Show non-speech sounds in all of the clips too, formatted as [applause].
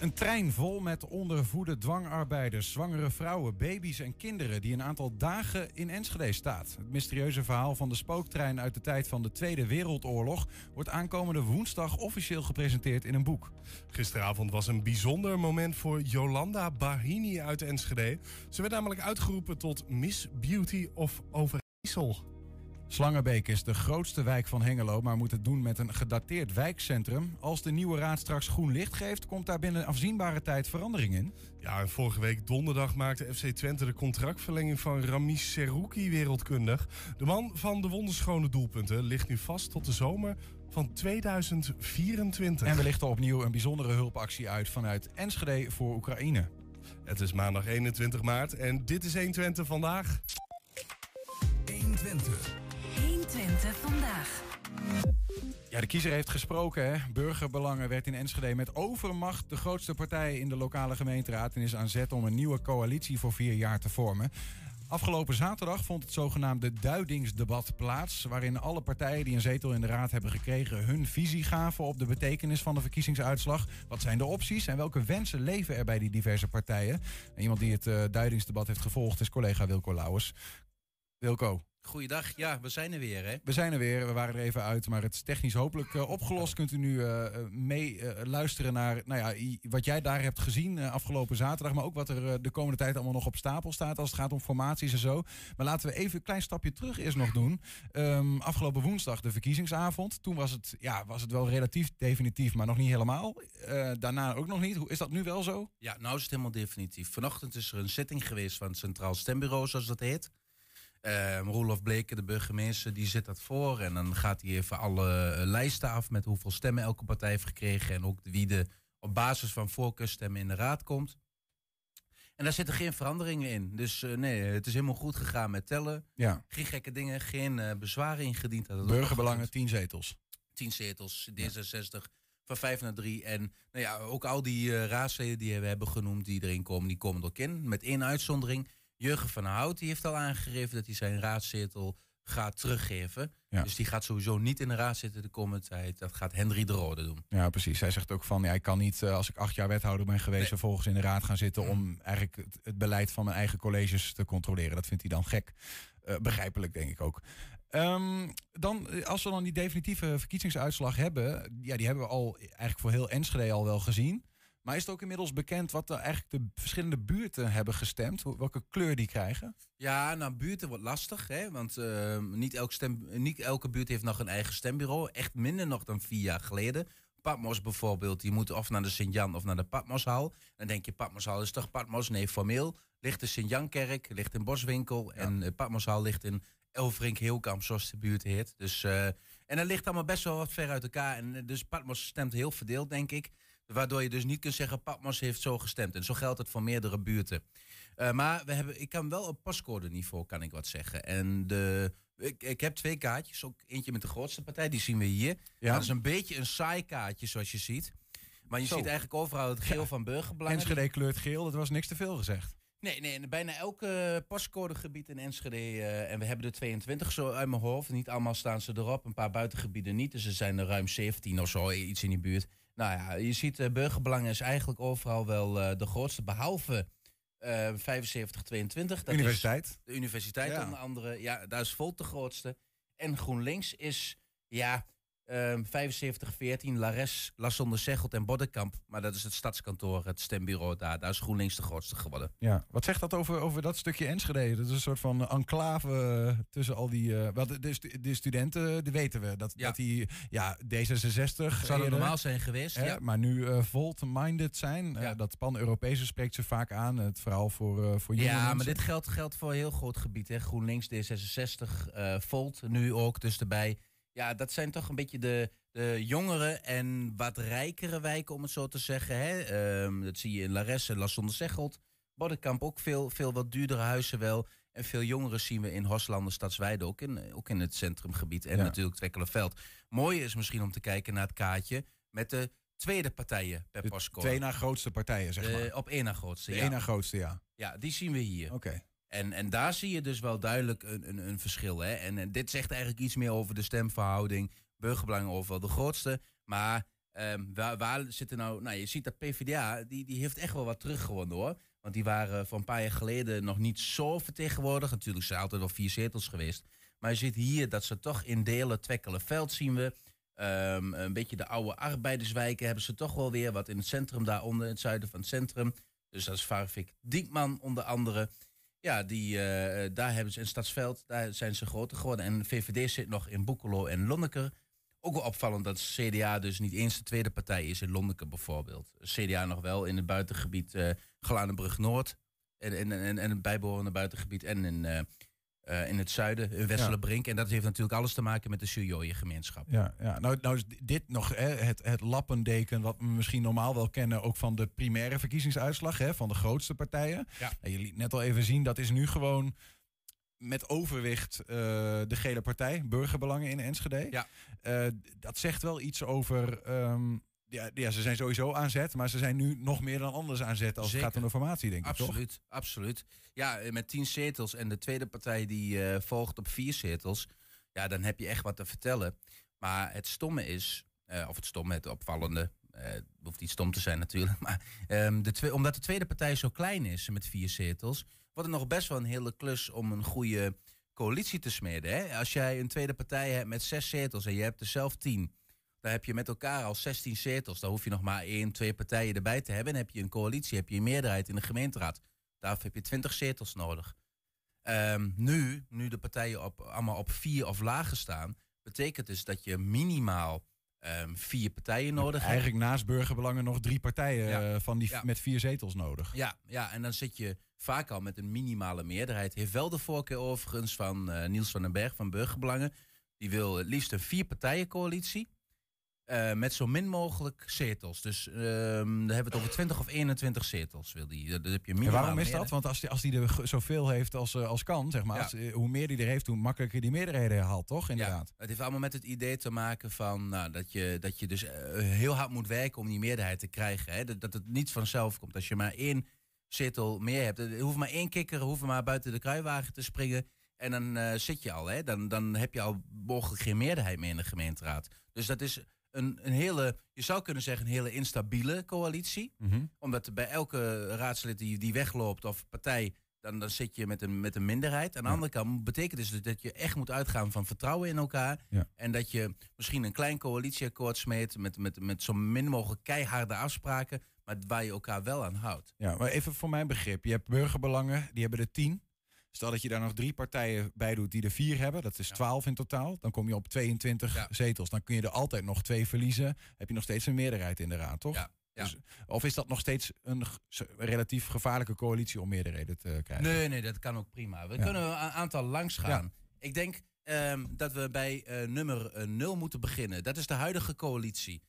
Een trein vol met ondervoede dwangarbeiders, zwangere vrouwen, baby's en kinderen die een aantal dagen in Enschede staat. Het mysterieuze verhaal van de spooktrein uit de tijd van de Tweede Wereldoorlog wordt aankomende woensdag officieel gepresenteerd in een boek. Gisteravond was een bijzonder moment voor Jolanda Bahini uit Enschede. Ze werd namelijk uitgeroepen tot Miss Beauty of Overijssel. Slangenbeek is de grootste wijk van Hengelo, maar moet het doen met een gedateerd wijkcentrum. Als de nieuwe raad straks groen licht geeft, komt daar binnen afzienbare tijd verandering in. Ja, en vorige week donderdag maakte FC Twente de contractverlenging van Ramis Serouki wereldkundig. De man van de wonderschone doelpunten ligt nu vast tot de zomer van 2024. En we lichten opnieuw een bijzondere hulpactie uit vanuit Enschede voor Oekraïne. Het is maandag 21 maart en dit is 120 vandaag. 120. 120 vandaag. Ja, de kiezer heeft gesproken. Hè? Burgerbelangen werd in Enschede met overmacht de grootste partij in de lokale gemeenteraad en is aan zet om een nieuwe coalitie voor vier jaar te vormen. Afgelopen zaterdag vond het zogenaamde duidingsdebat plaats, waarin alle partijen die een zetel in de raad hebben gekregen hun visie gaven op de betekenis van de verkiezingsuitslag. Wat zijn de opties en welke wensen leven er bij die diverse partijen? En iemand die het uh, duidingsdebat heeft gevolgd is collega Wilco Lauwers. Wilco, Goeiedag, ja, we zijn er weer hè? We zijn er weer, we waren er even uit, maar het is technisch hopelijk uh, opgelost. Kunt u nu uh, mee uh, luisteren naar nou ja, wat jij daar hebt gezien afgelopen zaterdag, maar ook wat er de komende tijd allemaal nog op stapel staat als het gaat om formaties en zo. Maar laten we even een klein stapje terug eerst nog doen. Um, afgelopen woensdag de verkiezingsavond. Toen was het, ja, was het wel relatief definitief, maar nog niet helemaal. daarna ook nog niet. Hoe is dat nu wel zo? Ja, nou is het helemaal definitief. Vanochtend is er een zitting geweest van het Centraal Stembureau, zoals dat heet. Uh, Roelof Bleken, de burgemeester, die zit dat voor. En dan gaat hij even alle uh, lijsten af met hoeveel stemmen elke partij heeft gekregen. En ook wie de op basis van voorkeurstemmen in de raad komt. En daar zitten geen veranderingen in. Dus uh, nee, het is helemaal goed gegaan met tellen. Ja. Geen gekke dingen, geen bezwaren ingediend. Burgerbelangen, tien zetels. Tien zetels, D66 van vijf naar drie. En nou ja, ook al die raadsleden die we hebben genoemd, die erin komen, die komen er ook in. Met één uitzondering. Jurgen van Hout die heeft al aangegeven dat hij zijn raadzetel gaat teruggeven. Ja. Dus die gaat sowieso niet in de raad zitten de komende tijd. Dat gaat Henry de Rode doen. Ja, precies. Hij zegt ook van, ja, ik kan niet, uh, als ik acht jaar wethouder ben geweest... Nee. vervolgens in de raad gaan zitten om eigenlijk het, het, beleid van mijn eigen colleges te controleren. Dat vindt hij dan gek. Uh, begrijpelijk, denk ik ook. Um, dan, als we dan die definitieve verkiezingsuitslag hebben... ja, die hebben we al eigenlijk voor heel Enschede al wel gezien... Maar is het ook inmiddels bekend wat er eigenlijk de verschillende buurten hebben gestemd? Welke kleur die krijgen? Ja, nou, buurten wordt lastig, hè? want uh, niet, elk stem, niet elke buurt heeft nog een eigen stembureau. Echt minder nog dan vier jaar geleden. Patmos bijvoorbeeld, die moeten of naar de Sint-Jan of naar de Patmoshal. Dan denk je, Patmoshal is toch Patmos? Nee, formeel ligt de Sint-Jankerk, ligt in Boswinkel. Ja. En uh, Patmoshal ligt in Elverink Heelkamp, zoals de buurt heet. Dus, uh, en dat ligt allemaal best wel wat ver uit elkaar. En dus Patmos stemt heel verdeeld, denk ik. Waardoor je dus niet kunt zeggen, Patmos heeft zo gestemd. En zo geldt het voor meerdere buurten. Uh, maar we hebben, ik kan wel op pascode niveau, kan ik wat zeggen. En de, ik, ik heb twee kaartjes. Ook eentje met de grootste partij, die zien we hier. Ja. Dat is een beetje een saai kaartje, zoals je ziet. Maar je zo. ziet eigenlijk overal het geel ja. van burgerbelangen. Enschede kleurt geel, dat was niks te veel gezegd. Nee, nee, bijna elke pascodegebied in Enschede, uh, en we hebben er 22 zo uit mijn hoofd. Niet allemaal staan ze erop, een paar buitengebieden niet. Dus er zijn er ruim 17 of zo, iets in die buurt. Nou ja, je ziet uh, burgerbelangen is eigenlijk overal wel uh, de grootste, behalve uh, 75-22. Universiteit. Is de universiteit ja. onder andere. Ja, daar is Volt de grootste. En GroenLinks is, ja, um, 75-14, Lares, Lassonde Zegelt en Boddenkamp. Maar dat is het stadskantoor, het stembureau daar. Daar is GroenLinks de grootste geworden. Ja, wat zegt dat over, over dat stukje Enschede? Dat is een soort van enclave tussen al die... Uh, wel, de, de, de studenten, die weten we. Dat, ja. dat die ja, D66... Zou er normaal zijn geweest, hè, ja. Maar nu uh, volt-minded zijn. Ja. Uh, dat pan-Europese spreekt ze vaak aan. Het vooral voor, voor jonge Ja, mensen. maar dit geldt, geldt voor een heel groot gebied. Hè. GroenLinks, D66, uh, Volt nu ook dus erbij. Ja, dat zijn toch een beetje de, de jongere en wat rijkere wijken, om het zo te zeggen. Hè? Um, dat zie je in Laresse, Lassonde Zegelt. Boddenkamp ook veel, veel wat duurdere huizen wel. En veel jongeren zien we in Hoslanden, Stadsweide, ook in, ook in het centrumgebied. En Ja. natuurlijk Twekkelenveld. Mooi is misschien om te kijken naar het kaartje met de tweede partijen per De twee na grootste partijen, zeg maar. Op één na grootste, de ja. één na grootste, ja. Ja, die zien we hier. Oké. En, en daar zie je dus wel duidelijk een, een, een verschil. Hè? En, en dit zegt eigenlijk iets meer over de stemverhouding. Burgerbelangen overal de grootste. Maar Ehm, waar, zitten nou... Nou, je ziet dat PvdA, die, die heeft echt wel wat teruggewonnen hoor. Want die waren voor een paar jaar geleden nog niet zo vertegenwoordigd. Natuurlijk zijn altijd wel vier zetels geweest. Maar je ziet hier dat ze toch in delen, Twekkelenveld zien we. Ehm, een beetje de oude arbeiderswijken hebben ze toch wel weer. Wat in het centrum daaronder, in het zuiden van het centrum. Dus dat is Varvik Diekman onder andere. Ja, die, eh, daar hebben ze in Stadsveld, daar zijn ze groter geworden. En VVD zit nog in Boekelo en Lonneker. Ook wel opvallend dat CDA dus niet eens de tweede partij is in Lonneker bijvoorbeeld. CDA nog wel in het buitengebied uh, Gelanenbrug Noord. En, en, en, en het bijbehorende buitengebied. En in, uh, in het zuiden, in Westelenbrink. Ja. En dat heeft natuurlijk alles te maken met de Sujoje-gemeenschap. Ja, ja. Nou, nou is dit nog hè, het, het lappendeken wat we misschien normaal wel kennen... ook van de primaire verkiezingsuitslag hè, van de grootste partijen. Ja. Je liet net al even zien, dat is nu gewoon met overwicht uh, de gele partij, burgerbelangen in Enschede. Ja. Uh, dat zegt wel iets over. Um, ja, ja, ze zijn sowieso aan zet, maar ze zijn nu nog meer dan anders aan zet als Zeker. het gaat om de formatie, denk ik. Absoluut, toch? absoluut. Ja, met tien zetels en de tweede partij die uh, volgt op vier zetels. Ja, dan heb je echt wat te vertellen. Maar het stomme is, uh, of het stomme, het opvallende. Het hoeft niet stom te zijn natuurlijk. [laughs] Maar um, de twee, omdat de tweede partij zo klein is met vier zetels wordt het nog best wel een hele klus om een goede coalitie te smeden. Hè? Als jij een tweede partij hebt met zes zetels en je hebt er zelf tien, dan heb je met elkaar al 16 zetels. Dan hoef je nog maar één, twee partijen erbij te hebben. Dan heb je een coalitie, heb je een meerderheid in de gemeenteraad. Daarvoor heb je 20 zetels nodig. Um, nu, nu de partijen op, allemaal op vier of lager staan, betekent dus dat je minimaal um, vier partijen nodig hebt. Eigenlijk naast burgerbelangen nog drie partijen ja. uh, van die ja. met vier zetels nodig. Ja, ja, en dan zit je vaak al met een minimale meerderheid. Heeft wel de voorkeur overigens van uh, Niels van den Berg van Burgerbelangen. Die wil het liefst een vier-partijencoalitie. Uh, met zo min mogelijk zetels. Dus uh, dan hebben we het over 20 of 21 zetels. Wil die. Dat heb je en waarom is dat? Want als die, als die er zoveel heeft als, uh, als kan, zeg maar. Ja. Als, hoe meer die er heeft, hoe makkelijker die meerderheden haalt, toch? Inderdaad. Ja, het heeft allemaal met het idee te maken van nou, dat, je, dat je dus heel hard moet werken om die meerderheid te krijgen. Hè? Dat, dat het niet vanzelf komt. Als je maar één zetel meer hebt. Er hoeft maar één kikker, hoeft maar buiten de kruiwagen te springen. En dan zit je al, hè? Dan, dan heb je al mogelijk geen meerderheid meer in de gemeenteraad. Dus dat is een, een hele, je zou kunnen zeggen, een hele instabiele coalitie. Mm -hmm. Omdat bij elke raadslid die, die wegloopt of partij, dan, dan zit je met een, met een minderheid. Aan de ja. andere kant betekent dus dat je echt moet uitgaan van vertrouwen in elkaar. Ja. En dat je misschien een klein coalitieakkoord smeet met, met, met zo min mogelijk keiharde afspraken maar waar je elkaar wel aan houdt. Ja, maar even voor mijn begrip. Je hebt burgerbelangen, die hebben er tien. Stel dat je daar nog drie partijen bij doet die er vier hebben. Dat is. 12 in totaal. Dan kom je op 22 Ja. zetels. Dan kun je er altijd nog twee verliezen. Heb je nog steeds een meerderheid in de raad, toch? Ja, ja. Dus, of is dat nog steeds een relatief gevaarlijke coalitie om meerderheden te krijgen? Nee, nee, dat kan ook prima. We Ja. kunnen een aantal langs gaan. Ik denk ehm, dat we bij eh, nummer eh, 0 moeten beginnen. Dat is de huidige coalitie.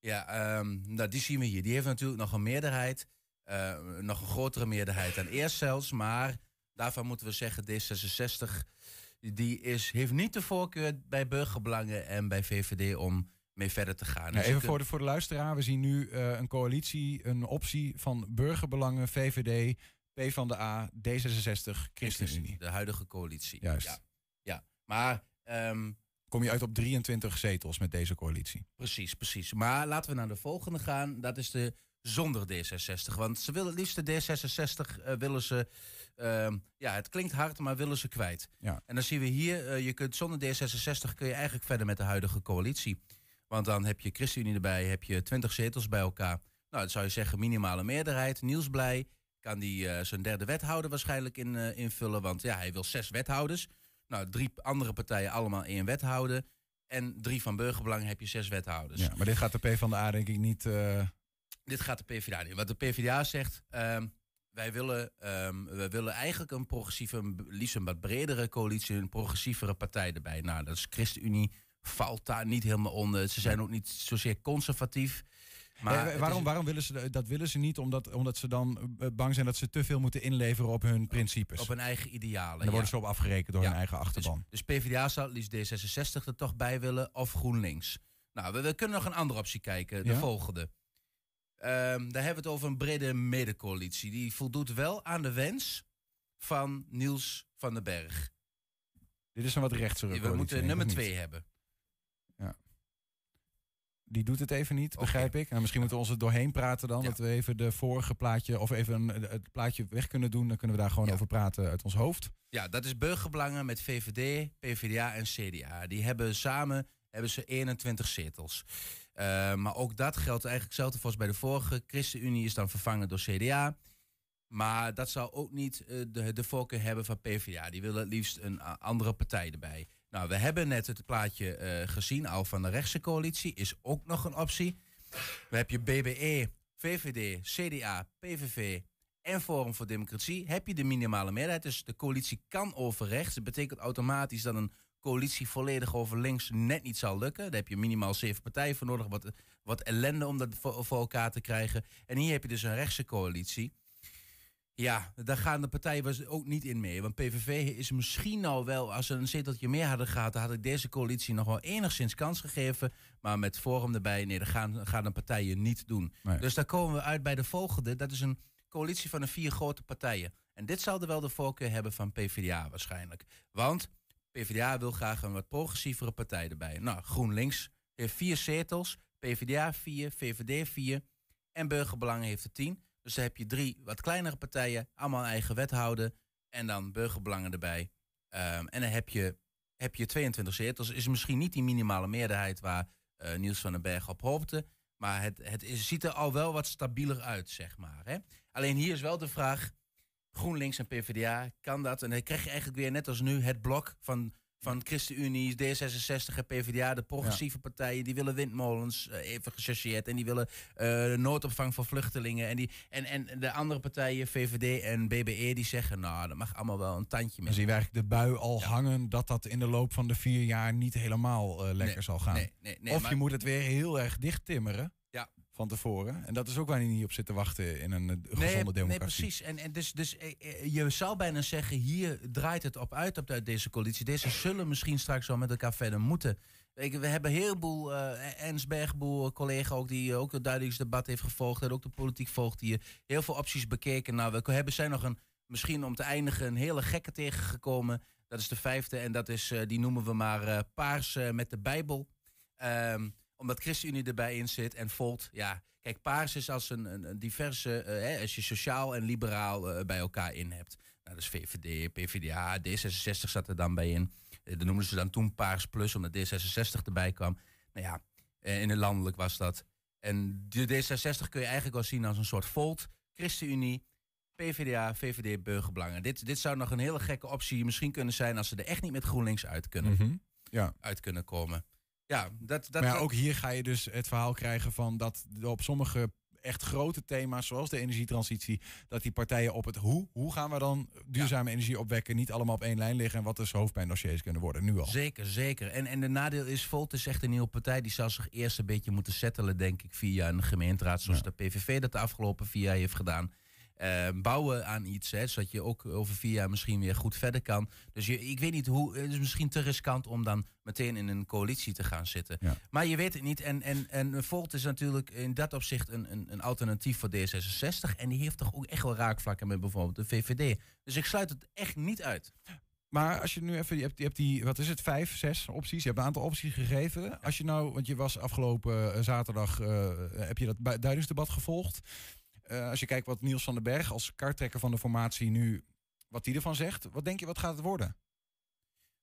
Ja, ehm, nou, die zien we hier. Die heeft natuurlijk nog een meerderheid. eh, nog een grotere meerderheid dan eerst zelfs. Maar daarvan moeten we zeggen, D66 die is, heeft niet de voorkeur bij burgerbelangen en bij VVD om mee verder te gaan. Dus even voor de, voor de luisteraar. We zien nu eh, een coalitie, een optie van burgerbelangen, VVD, PvdA, D66, ChristenUnie. De huidige coalitie. Juist. Ja, ja. maar ehm, Kom je uit op 23 zetels met deze coalitie. precies, precies. Maar laten we naar de volgende gaan. Dat is de zonder D66. Want ze willen het liefst de D66 eh, willen ze. Ehm, ja, het klinkt hard, maar willen ze kwijt. Ja. En dan zien we hier, eh, je kunt zonder D66 kun je eigenlijk verder met de huidige coalitie. Want dan heb je ChristenUnie erbij, heb je 20 zetels bij elkaar. Nou, dat zou je zeggen minimale meerderheid. Niels Blij kan die eh, zijn derde wethouder waarschijnlijk in, eh, invullen. Want ja, hij wil zes wethouders. Nou, drie andere partijen allemaal één wethouder. En drie van burgerbelang heb je zes wethouders. Ja, maar dit gaat de PvdA denk ik niet... Dit gaat de PvdA niet. Wat de PvdA zegt, ehm, wij willen, ehm, we willen eigenlijk een progressieve, liefst een wat bredere coalitie, een progressievere partij erbij. Nou, dat is ChristenUnie, valt daar niet helemaal onder. Ze zijn ook niet zozeer conservatief. Maar eh, waarom, is- waarom willen ze dat willen ze niet? Omdat, omdat ze dan eh, bang zijn dat ze te veel moeten inleveren op hun principes. op hun eigen idealen. en dan worden ze op afgerekend door Ja. hun eigen Dus, achterban. dus PvdA zou liefst D66 er toch bij willen of GroenLinks. Nou, we, we kunnen nog een andere optie kijken, de volgende. Ehm, daar hebben we het over een brede medecoalitie. Die voldoet wel aan de wens van Niels van den Berg. Dit is een wat rechtsere we moeten nummer twee hebben. die doet het even niet, begrijp ik. Nou, misschien moeten we ons er doorheen praten dan. Ja. Dat we even de vorige plaatje of even een- het plaatje weg kunnen doen. Dan kunnen we daar gewoon Ja. over praten uit ons hoofd. Ja, dat is burgerbelangen met VVD, PvdA en CDA. Die hebben samen hebben ze 21 zetels. Eh, maar ook dat geldt eigenlijk hetzelfde als bij de vorige. ChristenUnie is dan vervangen door CDA. Maar dat zou ook niet eh, de, de voorkeur hebben van PvdA. Die willen het liefst een andere partij erbij. Nou, we hebben net het plaatje eh, gezien, al van de rechtse coalitie. Is ook nog een optie. Dan heb je BBE, VVD, CDA, PVV en Forum voor Democratie. Heb je de minimale meerderheid. Dus de coalitie kan over rechts. Dat betekent automatisch dat een coalitie volledig over links net niet zal lukken. Daar heb je minimaal zeven partijen voor nodig. Wat, wat ellende om dat voor, voor elkaar te krijgen. En hier heb je dus een rechtse coalitie. Ja, daar gaan de partijen ook niet in mee. Want PVV is misschien nou wel, als ze een zeteltje meer hadden gehad, dan had ik deze coalitie nog wel enigszins kans gegeven. Maar met Forum erbij, nee, dat gaan, gaan de partijen niet doen. Nee. Dus daar komen we uit bij de volgende. Dat is een coalitie van de vier grote partijen. En dit zal er wel de voorkeur hebben van PvdA waarschijnlijk. Want PvdA wil graag een wat progressievere partij erbij. Nou, GroenLinks heeft vier zetels, PvdA vier, VVD vier en Burgerbelangen heeft er tien. Dus dan heb je drie wat kleinere partijen, allemaal eigen wethouder en dan Burgerbelangen erbij. Ehm, en dan heb je, heb je 22 zetels. Is misschien niet die minimale meerderheid waar eh, Niels van den Berg op hoopte. Maar het, het ziet er al wel wat stabieler uit, zeg maar. Hè? Alleen hier is wel de vraag: GroenLinks en PvdA, kan dat? En dan krijg je eigenlijk weer net als nu het blok van, van ChristenUnie, D66 en PvdA, de progressieve partijen, die willen windmolens, eh, even gechargeerd, en die willen eh, noodopvang voor vluchtelingen. En, die, en, en de andere partijen, VVD en BBE, die zeggen, nou, dat mag allemaal wel een tandje Dan meer. zien we eigenlijk de bui al Ja. hangen dat dat in de loop van de vier jaar niet helemaal eh, lekker Nee, zal gaan. Nee, nee, nee. of maar- je moet het weer heel erg dicht timmeren Ja. Van tevoren. En dat is ook waar je niet op zit te wachten in een eh, gezonde nee, democratie. Nee, precies. En, en dus, dus eh, eh, je zou bijna zeggen, hier draait het op uit op de- deze coalitie. Deze zullen misschien straks wel met elkaar verder moeten. We hebben een heleboel, eh Ernst Bergboer, collega ook, die ook het duidelijksdebat heeft gevolgd. En ook de politiek volgt, die heel veel opties bekeken. Nou, we hebben zijn nog een, misschien om te eindigen, een hele gekke tegengekomen. Dat is de vijfde en dat is, die noemen we maar eh, Paars met de Bijbel. Ehm, omdat ChristenUnie erbij in zit en Volt, ja... Kijk, paars is als een, een, een diverse, eh, hè, als je sociaal en liberaal eh, bij elkaar in hebt. Nou, dat is VVD, PvdA, D66 zat er dan bij in. Dat noemden ze dan toen Paars Plus, omdat D66 erbij kwam. Nou ja, in het landelijk was dat. En de D66 kun je eigenlijk wel zien als een soort Volt, ChristenUnie, PvdA, VVD, Burgerbelangen. Dit, dit zou nog een hele gekke optie misschien kunnen zijn als ze er echt niet met GroenLinks uit kunnen, Mhm. Ja. uit kunnen komen. Ja, dat, dat, maar ja, ook hier ga je dus het verhaal krijgen van dat op sommige echt grote thema's, zoals de energietransitie, dat die partijen op het hoe, hoe gaan we dan duurzame energie opwekken, niet allemaal op één lijn liggen en wat dus hoofdpijndossiers kunnen worden, nu al. Zeker, zeker. En, en de nadeel is, Volt is echt een nieuwe partij. Die zal zich eerst een beetje moeten settelen, denk ik, via een gemeenteraad. Zoals de PVV dat de afgelopen vier jaar heeft gedaan. Eh, bouwen aan iets, hè, zodat je ook over vier jaar misschien weer goed verder kan. Dus je, ik weet niet hoe, het is misschien te riskant om dan meteen in een coalitie te gaan zitten. Ja. Maar je weet het niet. En, en, en Volt is natuurlijk in dat opzicht een, een, een alternatief voor D66. En die heeft toch ook echt wel raakvlakken met bijvoorbeeld de VVD. Dus ik sluit het echt niet uit. Maar als je nu even, je hebt, je hebt die, wat is het, vijf, zes opties. Je hebt een aantal opties gegeven. Als je nou, want je was afgelopen eh, zaterdag, eh, heb je dat duidingsdebat gevolgd. Eh, als je kijkt wat Niels van den Berg als karttrekker van de formatie nu, wat hij ervan zegt. Wat denk je, wat gaat het worden?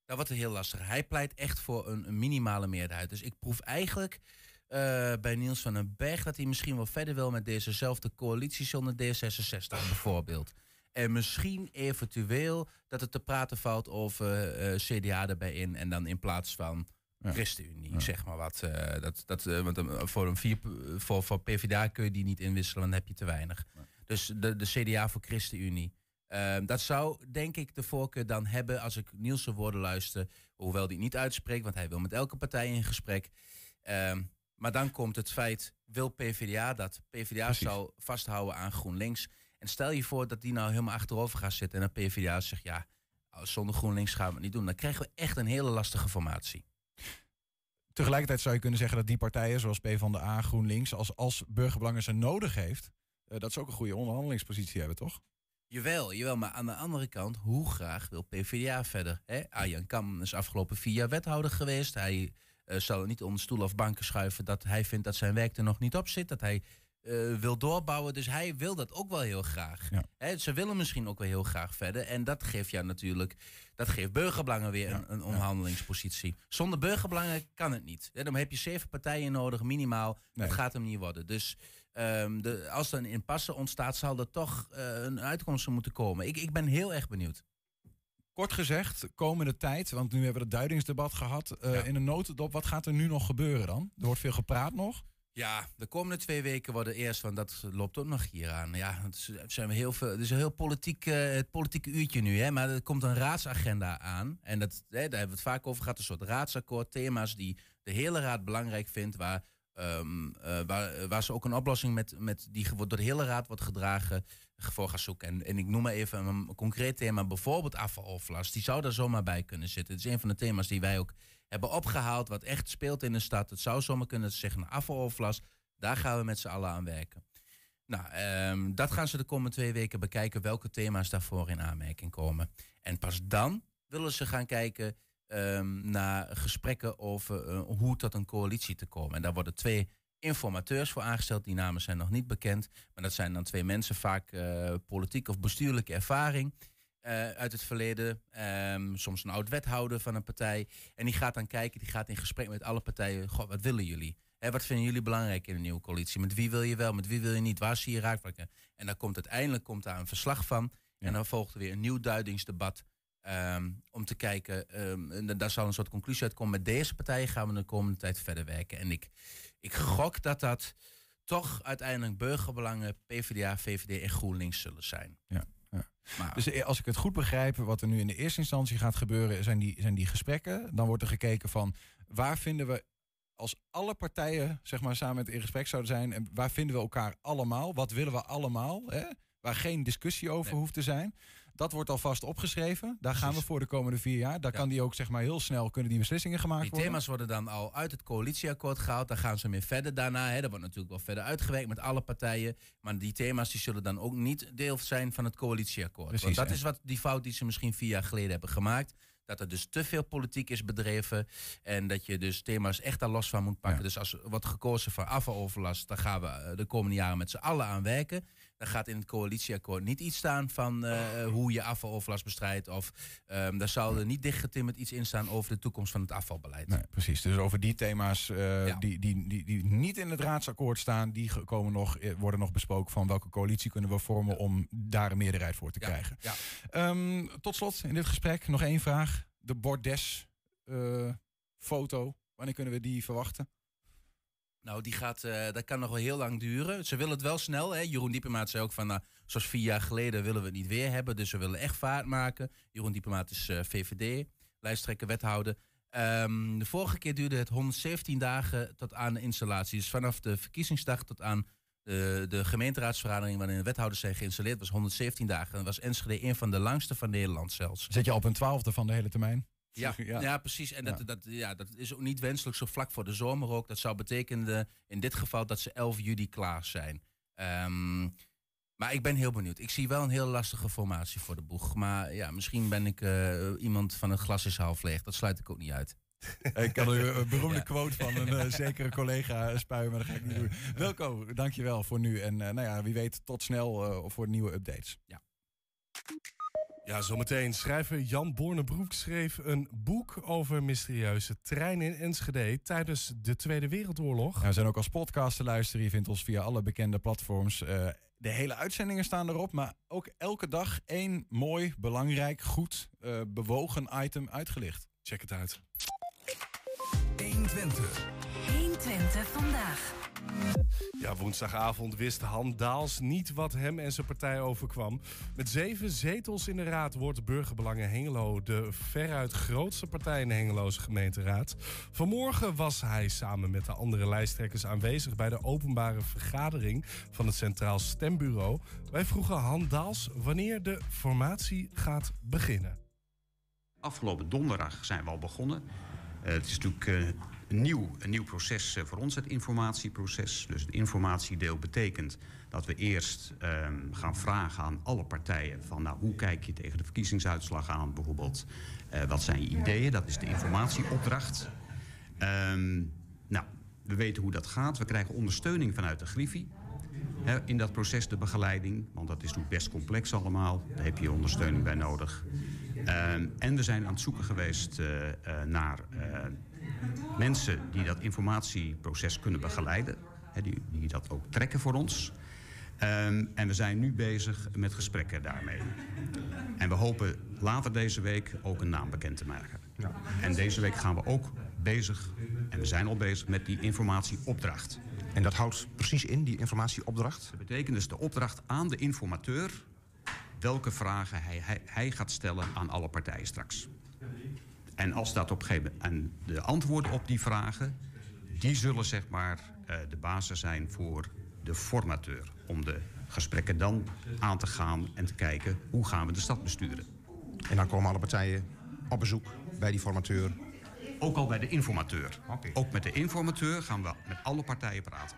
Dat wordt heel lastig. Hij pleit echt voor een, een minimale meerderheid. Dus ik proef eigenlijk eh, bij Niels van den Berg dat hij misschien wel verder wil met dezezelfde coalitie zonder D66 bijvoorbeeld. En misschien eventueel dat het te praten valt over eh, CDA erbij in en dan in plaats van Ja. ChristenUnie, Ja. zeg maar wat. eh, dat, dat, eh, want eh, voor een vier, voor, voor PvdA kun je die niet inwisselen, dan heb je te weinig. Dus de, de CDA voor ChristenUnie. Ehm, dat zou denk ik de voorkeur dan hebben als ik Niels woorden luister. Hoewel die niet uitspreekt, want hij wil met elke partij in gesprek. Ehm, maar dan komt het feit, wil PvdA dat? PvdA Precies. zou vasthouden aan GroenLinks. En stel je voor dat die nou helemaal achterover gaat zitten en dat PvdA zegt, ja, zonder GroenLinks gaan we het niet doen. Dan krijgen we echt een hele lastige formatie. Tegelijkertijd zou je kunnen zeggen dat die partijen, zoals PvdA, GroenLinks, als, als burgerbelangen ze nodig heeft, eh, dat ze ook een goede onderhandelingspositie hebben, toch? Jawel, jawel, maar aan de andere kant, hoe graag wil PvdA verder? Hè? Arjan Kam is afgelopen vier jaar wethouder geweest. Hij eh, zal niet onder stoel of banken schuiven dat hij vindt dat zijn werk er nog niet op zit. Dat hij eh, wil doorbouwen. Dus hij wil dat ook wel heel graag. Ja. Ze willen misschien ook wel heel graag verder. En dat geeft ja natuurlijk, dat geeft burgerbelangen weer Ja, een, een onderhandelingspositie. Zonder burgerbelangen kan het niet. Dan heb je zeven partijen nodig, minimaal. Nee. Dat gaat hem niet worden. Dus ehm, de, als er een impasse ontstaat, zal er toch eh, een uitkomst moeten komen. Ik, ik ben heel erg benieuwd. Kort gezegd, komende tijd, want nu hebben we het duidingsdebat gehad. eh, Ja. In een notendop, wat gaat er nu nog gebeuren dan? Er wordt veel gepraat nog. Ja, de komende twee weken worden eerst, want dat loopt ook nog hier aan. Ja, het zijn we heel veel, is een heel politiek, eh, het politieke uurtje nu, hè, maar er komt een raadsagenda aan. En dat, hè, daar hebben we het vaak over gehad, een soort raadsakkoord, thema's die de hele raad belangrijk vindt, waar, ehm, eh, waar, waar ze ook een oplossing met, met die door de hele raad wordt gedragen voor gaan zoeken. En, en ik noem maar even een, concreet thema, bijvoorbeeld afvaloverlast. Die zou daar zomaar bij kunnen zitten. Het is een van de thema's die wij ook hebben opgehaald, wat echt speelt in de stad. Het zou zomaar kunnen zeggen, afvaloverlast, daar gaan we met z'n allen aan werken. Nou, ehm, dat gaan ze de komende twee weken bekijken, welke thema's daarvoor in aanmerking komen. En pas dan willen ze gaan kijken ehm, naar gesprekken over eh, hoe tot een coalitie te komen. En daar worden twee informateurs voor aangesteld. Die namen zijn nog niet bekend. Maar dat zijn dan twee mensen, vaak eh politiek of bestuurlijke ervaring. Eh, uit het verleden. Ehm, soms een oud wethouder van een partij. En die gaat dan kijken, die gaat in gesprek met alle partijen. Wat willen jullie? Hè, wat vinden jullie belangrijk in een nieuwe coalitie? Met wie wil je wel, met wie wil je niet? Waar zie je raakvlakken? En dan komt uiteindelijk komt daar een verslag van. Ja. En dan volgt er weer een nieuw duidingsdebat. ehm, om te kijken, ehm, en daar zal een soort conclusie uitkomen. Met deze partijen gaan we de komende tijd verder werken. En ik, ik gok dat dat toch uiteindelijk burgerbelangen, PvdA, VVD en GroenLinks zullen zijn. Ja, ja. Maar, Dus eh, als ik het goed begrijp, wat er nu in de eerste instantie gaat gebeuren, zijn die, zijn die gesprekken. Dan wordt er gekeken van waar vinden we, als alle partijen zeg maar, samen met in gesprek zouden zijn, en waar vinden we elkaar allemaal? Wat willen we allemaal? Hè? Waar geen discussie over Nee. hoeft te zijn. Dat wordt alvast opgeschreven. Daar gaan we voor de komende vier jaar. Daar Ja. kan die ook zeg maar, heel snel kunnen die beslissingen gemaakt Die worden. thema's worden dan al uit het coalitieakkoord gehaald. Daar gaan ze mee verder daarna. Hè. Dat wordt natuurlijk wel verder uitgewerkt met alle partijen. Maar die thema's die zullen dan ook niet deel zijn van het coalitieakkoord. Precies, Want dat is wat die fout die ze misschien vier jaar geleden hebben gemaakt. Dat er dus te veel politiek is bedreven. En dat je dus thema's echt daar los van moet pakken. Ja. Dus als er wordt gekozen voor afvaloverlast, dan gaan we eh, de komende jaren met z'n allen aan werken. Dan gaat in het coalitieakkoord niet iets staan van eh, hoe je afvaloverlast bestrijdt. Of ehm daar zal er niet dichtgetimmerd iets in staan over de toekomst van het afvalbeleid. Nee, precies. Dus over die thema's eh, Ja. die, die, die, die niet in het raadsakkoord staan, die komen nog, eh, worden nog besproken van welke coalitie kunnen we vormen om daar een meerderheid voor te Ja, krijgen. ja. Ehm, tot slot in dit gesprek nog één vraag. De Bordes foto, wanneer kunnen we die verwachten? Nou, die gaat, eh, dat kan nog wel heel lang duren. Ze willen het wel snel. Hè? Jeroen Diepemaat zei ook van, nou, zoals vier jaar geleden willen we het niet weer hebben. Dus we willen echt vaart maken. Jeroen Diepemaat is eh, VVD, lijsttrekker, wethouder. Ehm, de vorige keer duurde het 117 dagen tot aan de installatie. Dus vanaf de verkiezingsdag tot aan de, de gemeenteraadsvergadering... waarin de wethouders zijn geïnstalleerd, was 117 dagen. En was Enschede een van de langste van Nederland zelfs. Zet je op een twaalfde van de hele termijn? Ja, [laughs] Ja. ja. precies. En dat, Ja. Dat, ja, dat is ook niet wenselijk zo vlak voor de zomer ook. Dat zou betekenen in dit geval dat ze 11 juli klaar zijn. Ehm, maar ik ben heel benieuwd. Ik zie wel een heel lastige formatie voor de boeg. Maar ja, misschien ben ik eh, iemand van het glas is half leeg. Dat sluit ik ook niet uit. [laughs] Ik kan er een [laughs] beroemde Ja. quote van een eh, zekere collega eh, spuien, maar dat ga ik niet doen. Wilco, dankjewel voor nu. En nou ja, wie weet tot snel voor nieuwe updates. Ja, zometeen. Schrijver Jan Bornebroek schreef een boek over mysterieuze treinen in Enschede tijdens de Tweede Wereldoorlog. Ja, we zijn ook als podcast te luisteren. Je vindt ons via alle bekende platforms. Eh, de hele uitzendingen staan erop, maar ook elke dag één mooi, belangrijk, goed, eh, bewogen item uitgelicht. Check het uit. 120. 120 vandaag. Ja, woensdagavond wist Han Daals niet wat hem en zijn partij overkwam. Met zeven zetels in de raad wordt Burgerbelangen Hengelo de veruit grootste partij in de Hengeloze gemeenteraad. Vanmorgen was hij samen met de andere lijsttrekkers aanwezig bij de openbare vergadering van het Centraal Stembureau. Wij vroegen Han Daals wanneer de formatie gaat beginnen. Afgelopen donderdag zijn we al begonnen. Eh, het is natuurlijk eh, nieuw, een nieuw proces eh, voor ons, het informatieproces. Dus het informatiedeel betekent dat we eerst ehm, gaan vragen aan alle partijen... van nou, hoe kijk je tegen de verkiezingsuitslag aan bijvoorbeeld? Eh, wat zijn je ideeën? Dat is de informatieopdracht. Ehm, nou, we weten hoe dat gaat. We krijgen ondersteuning vanuit de Griffie. in dat proces de begeleiding, want dat is natuurlijk best complex allemaal. Daar heb je ondersteuning bij nodig. Ehm, en we zijn aan het zoeken geweest eh, naar mensen die dat informatieproces kunnen begeleiden. Hè, die, die dat ook trekken voor ons. Ehm, en we zijn nu bezig met gesprekken daarmee. En we hopen later deze week ook een naam bekend te maken. En deze week gaan we ook bezig, en we zijn al bezig, met die informatieopdracht. En dat houdt precies in, die informatieopdracht? Dat betekent dus de opdracht aan de informateur welke vragen hij, hij, hij gaat stellen aan alle partijen straks. En als dat op een gegeven moment. En de antwoorden op die vragen, die zullen zeg maar eh, de basis zijn voor de formateur. Om de gesprekken dan aan te gaan en te kijken hoe gaan we de stad besturen. En dan komen alle partijen op bezoek bij die formateur. Ook al bij de informateur. Ook met de informateur gaan we met alle partijen praten.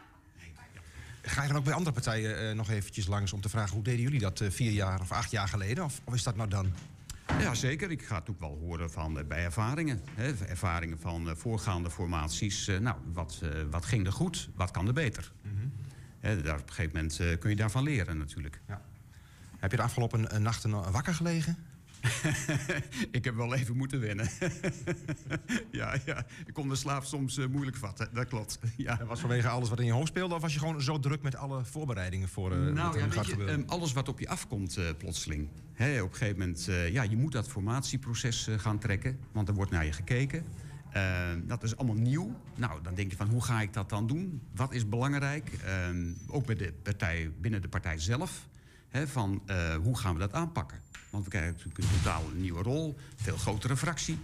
Ga je dan ook bij andere partijen eh, nog eventjes langs om te vragen... hoe deden jullie dat eh, vier jaar of acht jaar geleden? Of, of is dat nou dan? Ja, zeker. Ik ga het ook wel horen van, eh, bij ervaringen. Hè, ervaringen van eh, voorgaande formaties. Eh, nou, wat, wat ging er goed? Wat kan er beter? Hè, daar, op een gegeven moment kun je daarvan leren natuurlijk. Heb je de afgelopen nachten wakker gelegen? [laughs] ik heb wel even moeten wennen. [laughs] ja, ja, ik kon de slaap soms eh, moeilijk vatten. Dat klopt. [laughs] Ja. Dat was vanwege alles wat in je hoofd speelde? Of was je gewoon zo druk met alle voorbereidingen voor wat Nou er ja, weet je, ehm, alles wat op je afkomt eh, plotseling. Hè, op een gegeven moment, ja, je moet dat formatieproces gaan trekken. Want er wordt naar je gekeken. Ehm, dat is allemaal nieuw. Nou, dan denk je van, hoe ga ik dat dan doen? Wat is belangrijk? Ehm, ook bij de partij, binnen de partij zelf. Hè, van, hoe gaan we dat aanpakken? Want we krijgen natuurlijk een totaal nieuwe rol. Veel grotere fractie.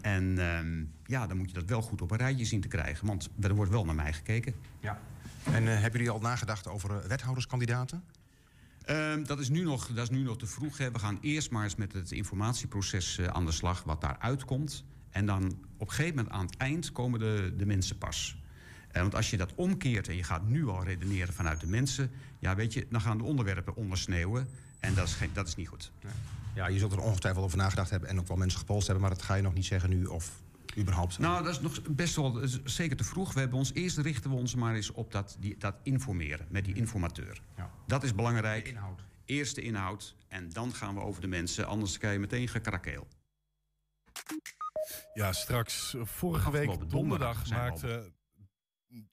En ehm, ja, dan moet je dat wel goed op een rijtje zien te krijgen. Want er wordt wel naar mij gekeken. Ja. En eh, hebben jullie al nagedacht over eh, wethouderskandidaten? Ehm, dat, is nu nog, dat is nu nog te vroeg. Hè. We gaan eerst maar eens met het informatieproces eh, aan de slag, wat daaruit komt. En dan op een gegeven moment aan het eind komen de, de mensen pas. Want als je dat omkeert en je gaat nu al redeneren vanuit de mensen... ja, weet je, dan gaan de onderwerpen ondersneeuwen. En dat is, geen, dat is niet goed. Ja, je zult er ongetwijfeld over nagedacht hebben... en ook wel mensen gepolst hebben, maar dat ga je nog niet zeggen nu of überhaupt. Nou, dat is nog best wel zeker te vroeg. We hebben ons, eerst richten we ons maar eens op dat, die, dat informeren met die informateur. Ja. Dat is belangrijk. De inhoud. Eerst de inhoud en dan gaan we over de mensen. Anders krijg je meteen gekrakeel. Ja, straks vorige week donderdag donderdag maakte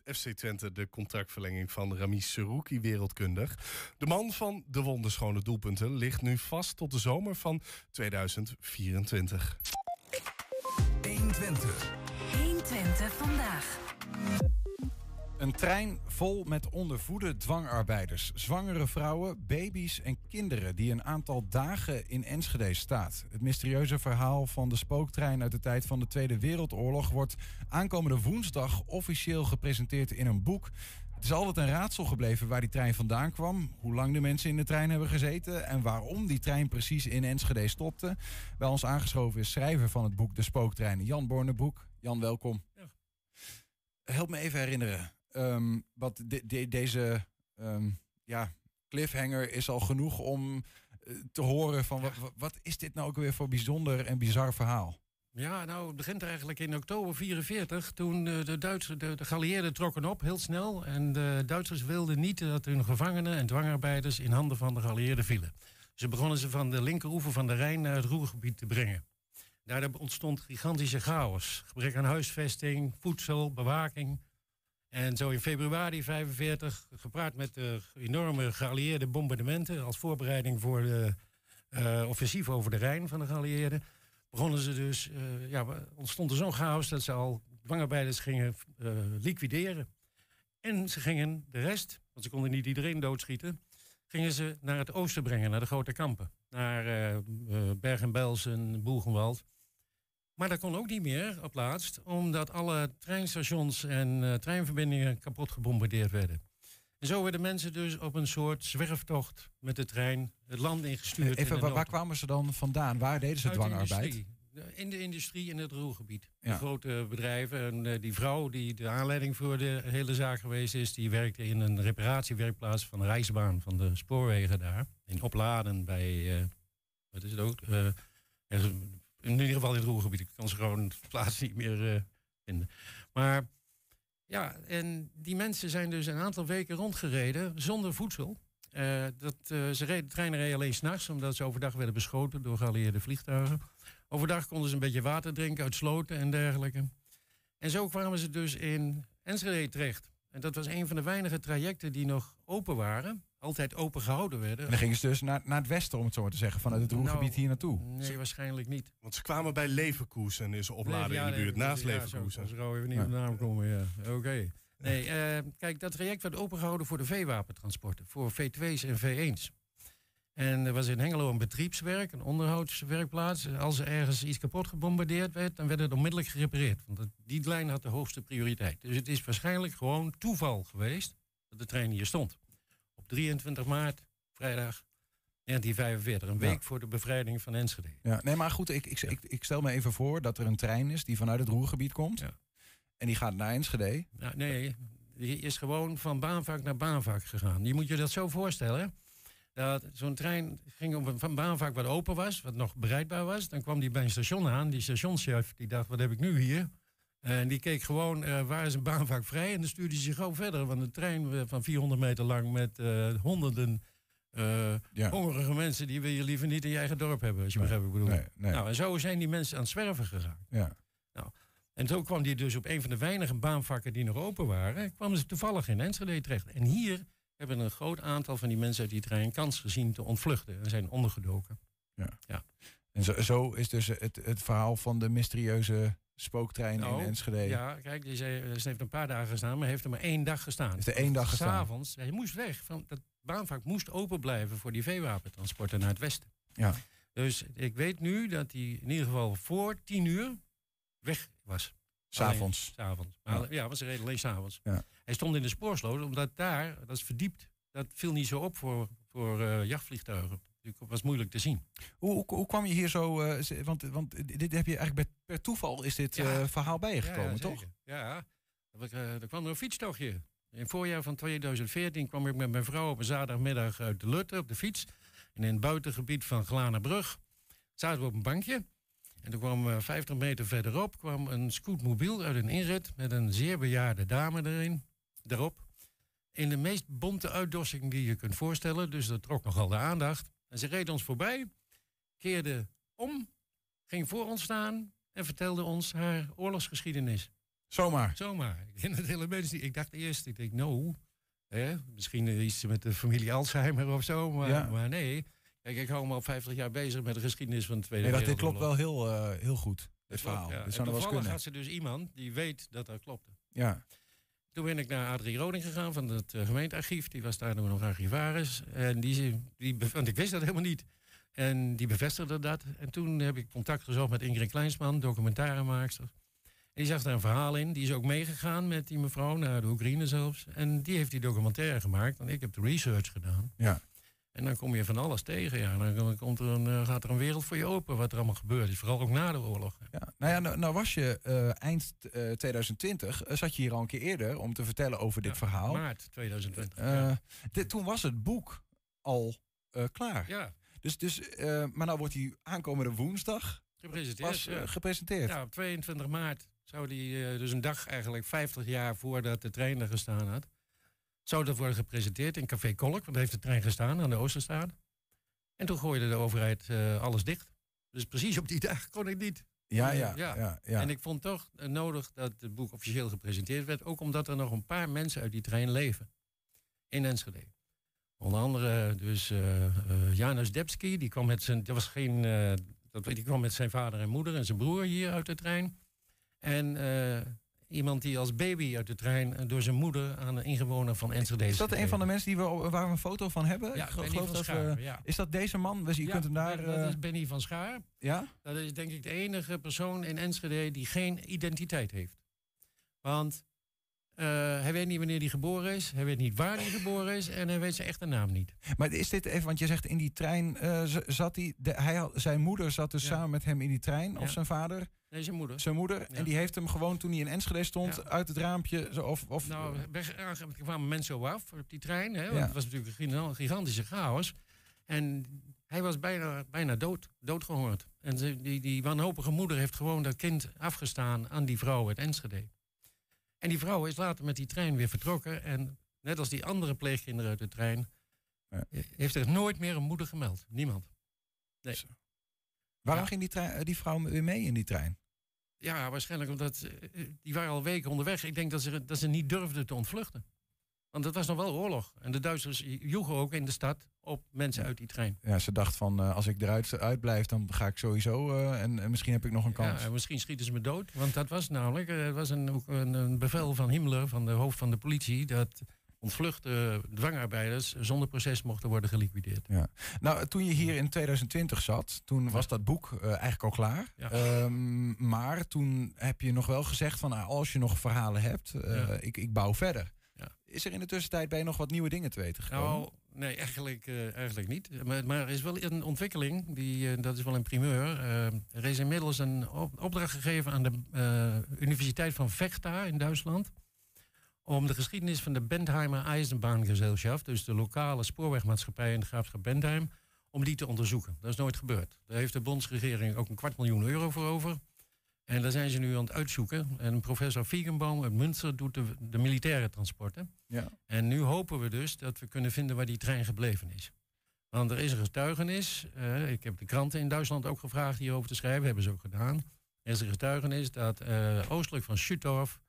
FC Twente de contractverlenging van Ramis Serouki wereldkundig. De man van de wonderschone doelpunten ligt nu vast tot de zomer van 2024. 120. 120 vandaag. Een trein vol met ondervoede dwangarbeiders. Zwangere vrouwen, baby's en kinderen die een aantal dagen in Enschede staat. Het mysterieuze verhaal van de spooktrein uit de tijd van de Tweede Wereldoorlog wordt aankomende woensdag officieel gepresenteerd in een boek. Het is altijd een raadsel gebleven waar die trein vandaan kwam, hoe lang de mensen in de trein hebben gezeten en waarom die trein precies in Enschede stopte. Bij ons aangeschoven is schrijver van het boek De Spooktrein, Jan Bornebroek. Jan, welkom. Help me even herinneren. Ehm, wat de- de- deze ehm, ja, cliffhanger is al genoeg om eh, te horen van wat, is dit nou ook weer voor bijzonder en bizar verhaal? Ja, nou, het begint eigenlijk in oktober 44. Toen eh, de, Duitsers, de, de trokken op, heel snel. En de Duitsers wilden niet dat hun gevangenen en dwangarbeiders in handen van de geallieerden vielen. Ze begonnen ze van de linkeroever van de Rijn naar het Roergebied te brengen. Daardoor ontstond gigantische chaos. Gebrek aan huisvesting, voedsel, bewaking. En zo in februari 45, gepaard met de enorme geallieerde bombardementen... als voorbereiding voor de eh, offensief over de Rijn van de geallieerden begonnen ze dus, eh, ja, ontstond er zo'n chaos dat ze al dwangarbeiders gingen eh, liquideren. En ze gingen de rest, want ze konden niet iedereen doodschieten, gingen ze naar het oosten brengen, naar de grote kampen. Naar eh eh, Bergen-Belsen, Boegenwald. Maar dat kon ook niet meer op laatst, omdat alle treinstations en eh, treinverbindingen kapot gebombardeerd werden. En zo werden mensen dus op een soort zwerftocht met de trein het land ingestuurd. in Even, waar, kwamen ze dan vandaan? Waar deden ze dwangarbeid? De- In de industrie in het Roergebied. Ja. De grote bedrijven. En eh, die vrouw die de aanleiding voor de hele zaak geweest is... die werkte in een reparatiewerkplaats van de Rijksbaan... van de spoorwegen daar. In Opladen bij... eh, wat is het ook? Eh, ergens- in ieder geval in het Roergebied. Ik kan ze gewoon de plaats niet meer... eh, vinden. Maar ja, en die mensen zijn dus een aantal weken rondgereden zonder voedsel. Eh, dat, eh, ze reden, de treinen alleen s'nachts, omdat ze overdag werden beschoten door geallieerde vliegtuigen. Overdag konden ze een beetje water drinken uit sloten en dergelijke. En zo kwamen ze dus in Enschede terecht. En dat was een van de weinige trajecten die nog open waren. Altijd open gehouden werden. En dan gingen ze dus naar, naar het westen, om het zo maar te zeggen, vanuit het Roergebied Nou, hier naartoe. Nee, waarschijnlijk niet. Want ze kwamen bij Leverkusen is ja, in de buurt, naast ja, Leverkusen. Zo, zo even niet op de naam komen, ja. Oké. Nee, eh, kijk, dat traject werd opengehouden voor de veewapentransporten. Voor V2's en V1's. En er was in Hengelo een betriebswerk, een onderhoudswerkplaats. Als er ergens iets kapot gebombardeerd werd, dan werd het onmiddellijk gerepareerd. Want die lijn had de hoogste prioriteit. Dus het is waarschijnlijk gewoon toeval geweest dat de trein hier stond. Op 23 maart, vrijdag 1945, een Ja. week voor de bevrijding van Enschede. Ja, nee, maar goed, ik, ik, ik, ik stel me even voor dat er een trein is die vanuit het Roergebied komt. Ja. En die gaat naar Enschede. Nou, nee, die is gewoon van baanvak naar baanvak gegaan. Je moet je dat zo voorstellen. Dat zo'n trein ging op een van baanvak wat open was, wat nog bereidbaar was. Dan kwam die bij een station aan. Die stationschef die dacht, wat heb ik nu hier? En die keek gewoon, eh, waar is een baanvak vrij? En dan stuurde zich gewoon verder. Want een trein eh, van 400 meter lang met eh, honderden Ja. hongerige mensen... die wil je liever niet in je eigen dorp hebben, als je begrijpt wat ik bedoel. Nee, nee. Nou, en zo zijn die mensen aan het zwerven gegaan. ja. En zo kwam die dus op een van de weinige baanvakken die nog open waren, kwamen ze toevallig in Enschede terecht. En hier hebben een groot aantal van die mensen uit die trein kans gezien te ontvluchten en zijn ondergedoken. En zo, zo is dus het, het verhaal van de mysterieuze spooktrein Nou, in Enschede. Ja, kijk, die zei, ze heeft een paar dagen gestaan, maar heeft er maar één dag gestaan. Heeft er één dag gestaan. S'avonds, hij moest weg. Van, dat baanvak moest open blijven voor die veewapentransporten naar het westen. Ja. Dus ik weet nu dat hij in ieder geval voor tien uur weg was. S'avonds. S'avonds. Maar ja, was reden alleen s'avonds. Ja. Hij stond in de spoorsloot, omdat daar, dat is verdiept, dat viel niet zo op voor, voor eh, jachtvliegtuigen. Het was moeilijk te zien. Hoe, hoe, hoe kwam je hier zo... eh, want, want dit heb je eigenlijk bij, per toeval is dit Ja. eh, verhaal bijgekomen, ja, toch? Ja, er, eh, er kwam er een fietstochtje. In het voorjaar van 2014 kwam ik met mijn vrouw op een zaterdagmiddag uit de Lutte op de fiets. En in het buitengebied van Glanenbrug zaten we op een bankje. En toen kwam eh, 50 meter verderop kwam een scootmobiel uit een inrit met een zeer bejaarde dame erin, erop. In de meest bonte uitdossing die je kunt voorstellen. Dus dat trok nogal de aandacht. En ze reed ons voorbij, keerde om, ging voor ons staan en vertelde ons haar oorlogsgeschiedenis. Zomaar. Zomaar. Ik hele mensen. Ik dacht eerst, ik denk, nou, hè, misschien iets met de familie Alzheimer of zo. Maar, Ja. maar nee. Kijk, ik hou me al 50 jaar bezig met de geschiedenis van de Tweede Nee, dat, dit klopt Wereldoorlog. wel heel, eh, heel goed, dit Klopt, verhaal. ja. Dit En zou toevallig had ze dus iemand die weet dat dat klopte. Ja. Toen ben ik naar Adrie Roding gegaan van het eh, gemeentearchief. Die was daar nog archivaris. En die, die, want ik wist dat helemaal niet. En die bevestigde dat. En toen heb ik contact gezocht met Ingrid Kleinsman, documentairemaakster. En die zag daar een verhaal in. Die is ook meegegaan met die mevrouw naar de Oekraïne zelfs. En die heeft die documentaire gemaakt. En ik heb de research gedaan. Ja. En dan kom je van alles tegen. Ja. Dan komt er een, eh, gaat er een wereld voor je open wat er allemaal gebeurd is. Vooral ook na de oorlog. Ja, nou ja, nou, nou was je eh, eind eh, 2020, eh, zat je hier al een keer eerder om te vertellen over dit Ja, verhaal. Maart 2020. Eh, ja. dit, toen was het boek al klaar. ja, Dus, dus, maar nou wordt hij aankomende woensdag gepresenteerd. ja. gepresenteerd. Ja, op 22 maart zou die, dus een dag eigenlijk 50 jaar voordat de trein er gestaan had, zou dat worden gepresenteerd in Café Kolk, want daar heeft de trein gestaan aan de Oosterstraat. En toen gooide de overheid eh, alles dicht. Dus precies op die dag kon ik niet. Ja, Eh, ja, ja. ja. ja, En ik vond toch eh, nodig dat het boek officieel gepresenteerd werd, ook omdat er nog een paar mensen uit die trein leven in Enschede. Onder andere dus eh eh, Janus Debski, die kwam met zijn, dat was geen, dat, die kwam met zijn vader en moeder en zijn broer hier uit de trein. En iemand die als baby uit de trein eh, door zijn moeder aan een ingewoner van Enschede Is dat een van de mensen die we, waar we een foto van hebben? Ja, Ik geloof van dat we- Schaar, ja. Is dat deze man? Dus je Ja, kunt hem daar... dat eh, is Benny van Schaar. ja? Dat is denk ik de enige persoon in Enschede die geen identiteit heeft. Want eh, hij weet niet wanneer hij geboren is, hij weet niet waar hij geboren is en hij weet zijn echte naam niet. Maar is dit even, want je zegt in die trein eh, zat hij, de, hij had, zijn moeder zat dus Ja. samen met hem in die trein, Ja. of zijn vader, Nee, zijn moeder. zijn moeder, Ja. en die heeft hem gewoon toen hij in Enschede stond uit het raampje, zo, of, of Nou, er kwamen mensen zo af op die trein. Hè, want. Het was natuurlijk een gigan- gigantische chaos. En hij was bijna, bijna dood, doodgehongerd. En die, die wanhopige moeder heeft gewoon dat kind afgestaan aan die vrouw uit Enschede. En die vrouw is later met die trein weer vertrokken. En net als die andere pleegkinderen uit de trein, Ja. eh, heeft er nooit meer een moeder gemeld. Niemand. Waarom Ja. ging die, trein- die vrouw weer mee in die trein? Ja, waarschijnlijk omdat eh, eh, die waren al weken onderweg. Ik denk dat ze, dat ze niet durfden te ontvluchten. Want het was nog wel oorlog. En de Duitsers joegen ook in de stad op mensen uit die trein. Ja, ze dacht van eh, als ik eruit uitblijf, dan ga ik sowieso. eh, en, en misschien heb ik nog een kans. Ja, en misschien schieten ze me dood. Want dat was namelijk eh, het was een, ook een, een bevel van Himmler, van de hoofd van de politie, dat ontvluchte dwangarbeiders zonder proces mochten worden geliquideerd. Nou, toen je hier in 2020 zat, toen was dat boek eigenlijk al klaar. Ja. Ehm, maar toen heb je nog wel gezegd van ah, als je nog verhalen hebt, Ja. ik, ik bouw verder. Ja. Is er in de tussentijd bij je nog wat nieuwe dingen te weten gekomen? Nou, nee, eigenlijk, eh, eigenlijk niet. Maar, maar er is wel een ontwikkeling, die, eh, dat is wel een primeur. Eh, er is inmiddels een op- opdracht gegeven aan de Universiteit van Vechta in Duitsland. Om de geschiedenis van de Bentheimer Eisenbahngezelschap, dus de lokale spoorwegmaatschappij in de graafschap Bentheim, om die te onderzoeken. Dat is nooit gebeurd. Daar heeft de bondsregering ook een kwart miljoen euro voor over. En daar zijn ze nu aan het uitzoeken. En professor Viegenboom uit Münster doet de, de militaire transporten. Ja. En nu hopen we dus dat we kunnen vinden waar die trein gebleven is. Want er is een getuigenis. eh, ik heb de kranten in Duitsland ook gevraagd hierover te schrijven. Hebben ze ook gedaan. Er is een getuigenis dat eh, oostelijk van Schuttorf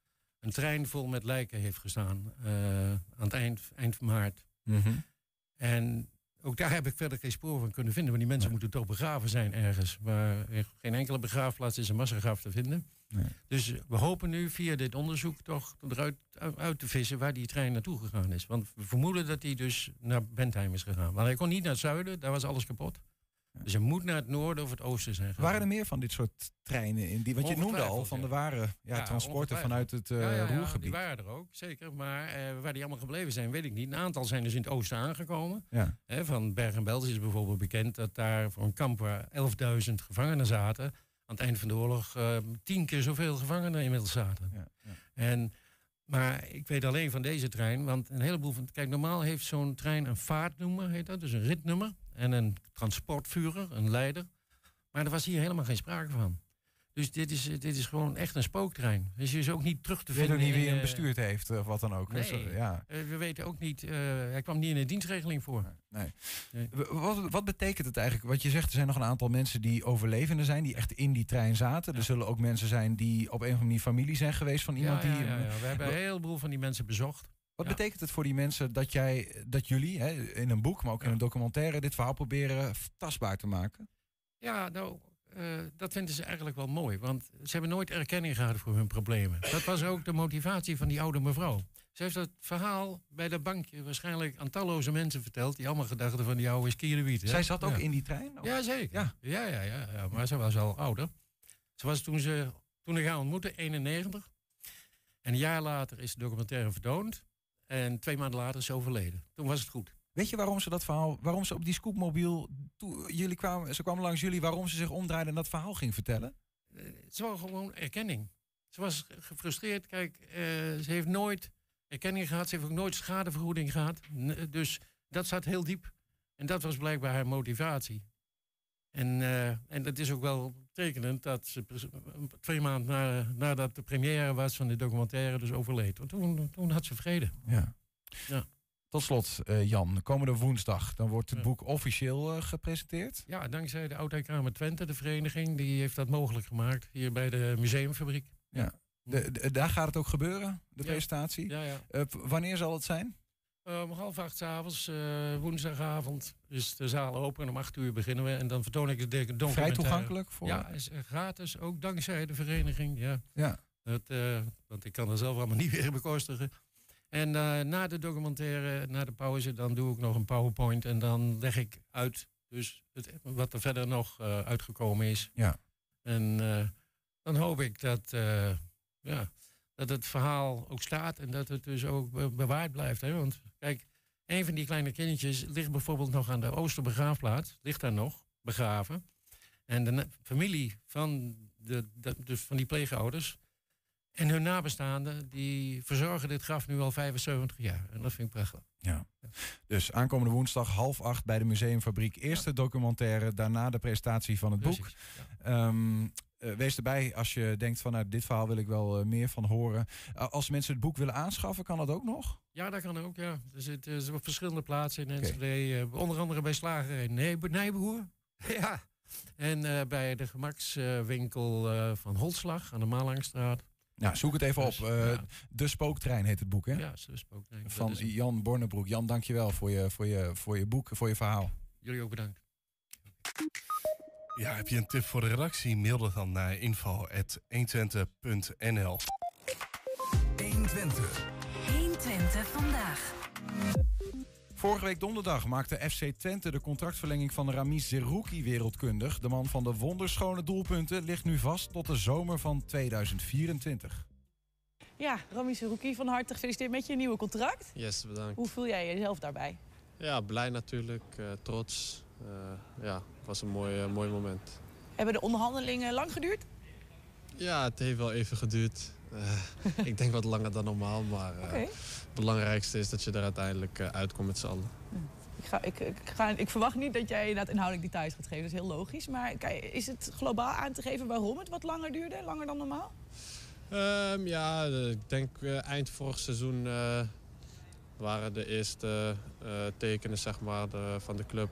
een trein vol met lijken heeft gestaan. eh, aan het eind, eind maart. Mhm. En ook daar heb ik verder geen spoor van kunnen vinden. Want die mensen Nee. moeten toch begraven zijn ergens. Waar er geen enkele begraafplaats is een massagraf te vinden. Nee. Dus we hopen nu via dit onderzoek toch eruit uit te vissen waar die trein naartoe gegaan is. Want we vermoeden dat hij dus naar Bentheim is gegaan. Maar hij kon niet naar het zuiden, daar was alles kapot. Dus hij moet naar het noorden of het oosten zijn gegaan. Waren er meer van dit soort treinen in die? Want je noemde al van ja. de ware ja, Ja, transporten vanuit het Ja, ja, ja, die Roergebied. waren er ook, zeker. Maar eh, waar die allemaal gebleven zijn, weet ik niet. Een aantal zijn dus in het oosten aangekomen. Hè, van Bergen-Belsen is bijvoorbeeld bekend dat daar voor een kamp waar 11.000 gevangenen zaten... aan het eind van de oorlog eh, tien keer zoveel gevangenen inmiddels zaten. En, maar ik weet alleen van deze trein, want een heleboel van... Kijk, normaal heeft zo'n trein een vaartnummer, heet dat, dus een ritnummer. En een transportvurer, een leider. Maar er was hier helemaal geen sprake van. Dus dit is, dit is gewoon echt een spooktrein. Dus je is ook niet terug te Je weet vinden. ook niet wie hem eh, bestuurd heeft of wat dan ook. nee. Dus, eh, ja. eh, we weten ook niet, eh, hij kwam niet in de dienstregeling voor. Nee. Wat, wat betekent het eigenlijk? Wat je zegt, er zijn nog een aantal mensen die overlevenden zijn, die echt in die trein zaten. Er zullen ook mensen zijn die op een of andere manier familie zijn geweest van iemand ja, ja, die. We hebben een heleboel van die mensen bezocht. Wat betekent het voor die mensen dat jij, dat jullie hè, in een boek, maar ook in een documentaire, dit verhaal proberen tastbaar te maken? Ja, nou, eh, dat vinden ze eigenlijk wel mooi. Want ze hebben nooit erkenning gehad voor hun problemen. Dat was ook de motivatie van die oude mevrouw. Ze heeft dat verhaal bij de bankje waarschijnlijk aan talloze mensen verteld... die allemaal gedachten van die oude skierenwiet. Zij zat ook Ja. in die trein? Of- Ja, zeker. Ja. Ja. Ja, ja, ja, Maar ze was al ouder. Ze was toen ze toen ik haar ontmoette, 91. En een jaar later is de documentaire vertoond. En twee maanden later is ze overleden. Toen was het goed. Weet je waarom ze dat verhaal, waarom ze op die scoopmobiel, toe, jullie kwamen, ze kwamen langs jullie, waarom ze zich omdraaiden en dat verhaal ging vertellen? Eh, ze wou gewoon erkenning. Ze was gefrustreerd. Kijk, eh, ze heeft nooit erkenning gehad. Ze heeft ook nooit schadevergoeding gehad. N- dus dat zat heel diep. En dat was blijkbaar haar motivatie. En, eh, en het is ook wel tekenend dat ze twee maanden na, nadat de première was van de documentaire dus overleed. Want toen, toen had ze vrede. Ja. Ja. Tot slot, eh, Jan, komende woensdag, dan wordt het Ja. boek officieel eh, gepresenteerd. Ja, dankzij de Oudheidkamer Twente, de vereniging, die heeft dat mogelijk gemaakt. Hier bij de museumfabriek. De, de- daar gaat het ook gebeuren, de Ja. presentatie. Ja, ja. Eh, wanneer zal het zijn? Om half acht s'avonds, uh, woensdagavond, is de zaal open. En om acht uur beginnen we. En dan vertoon ik de documentaire. Vrij toegankelijk voor. Ja, is gratis. Ook dankzij de vereniging. Ja. Ja. Dat, want ik kan er zelf allemaal niet weer bekostigen. En eh, na de documentaire, na de pauze, dan doe ik nog een PowerPoint. En dan leg ik uit dus het, wat er verder nog eh, uitgekomen is. Ja. En eh, dan hoop ik dat, ja, dat het verhaal ook staat en dat het dus ook be- bewaard blijft. Hè? Want kijk, een van die kleine kindertjes ligt bijvoorbeeld nog aan de Oosterbegraafplaats. Ligt daar nog, begraven. En de familie van, de, de- dus van die pleegouders En hun nabestaanden, die verzorgen dit graf nu al 75 jaar. En dat vind ik prachtig. Ja. Dus aankomende woensdag half acht bij de Museumfabriek. Eerste documentaire, daarna de presentatie van het boek. Ja. Ehm, eh, wees erbij als je denkt van nou, dit verhaal wil ik wel eh, meer van horen. Uh, als mensen het boek willen aanschaffen, kan dat ook nog? Ja, dat kan ook, ja. Er zit er op verschillende plaatsen in Enschede. uh, onder andere bij Slagerij Nijbe Nijboer. [laughs] ja. En bij de gemakswinkel van Holslag aan de Malangstraat. Nou, zoek het even op. Uh, ja. De Spooktrein heet het boek, hè? Ja, ze spooktrein. Van Dat is- Jan Bornebroek. Jan, dankjewel voor je, voor, je, voor je boek, voor je verhaal. Jullie ook bedankt. Ja, heb je een tip voor de redactie? Mail dat dan naar info.120.nl 120. 120 vandaag. Vorige week donderdag maakte FC Twente de contractverlenging van Ramiz Zerouki wereldkundig. De man van de wonderschone doelpunten ligt nu vast tot de zomer van 2024. Ja, Rami Serouki, van harte gefeliciteerd met je nieuwe contract. Yes, bedankt. Hoe voel jij jezelf daarbij? Ja, blij natuurlijk, eh, trots. Eh, ja, het was een mooi, eh, mooi moment. Hebben de onderhandelingen lang geduurd? Ja, het heeft wel even geduurd. Eh, [laughs] ik denk wat langer dan normaal, maar eh, het belangrijkste is dat je er uiteindelijk eh, uitkomt met z'n allen. Ik, ga, ik, ik, ga, ik verwacht niet dat jij inderdaad inhoudelijk details gaat geven. Dat is heel logisch. Maar kijk, is het globaal aan te geven waarom het wat langer duurde? Langer dan normaal? Ehm, ja, ik denk eind vorig seizoen waren de eerste tekenen zeg maar, de- van de club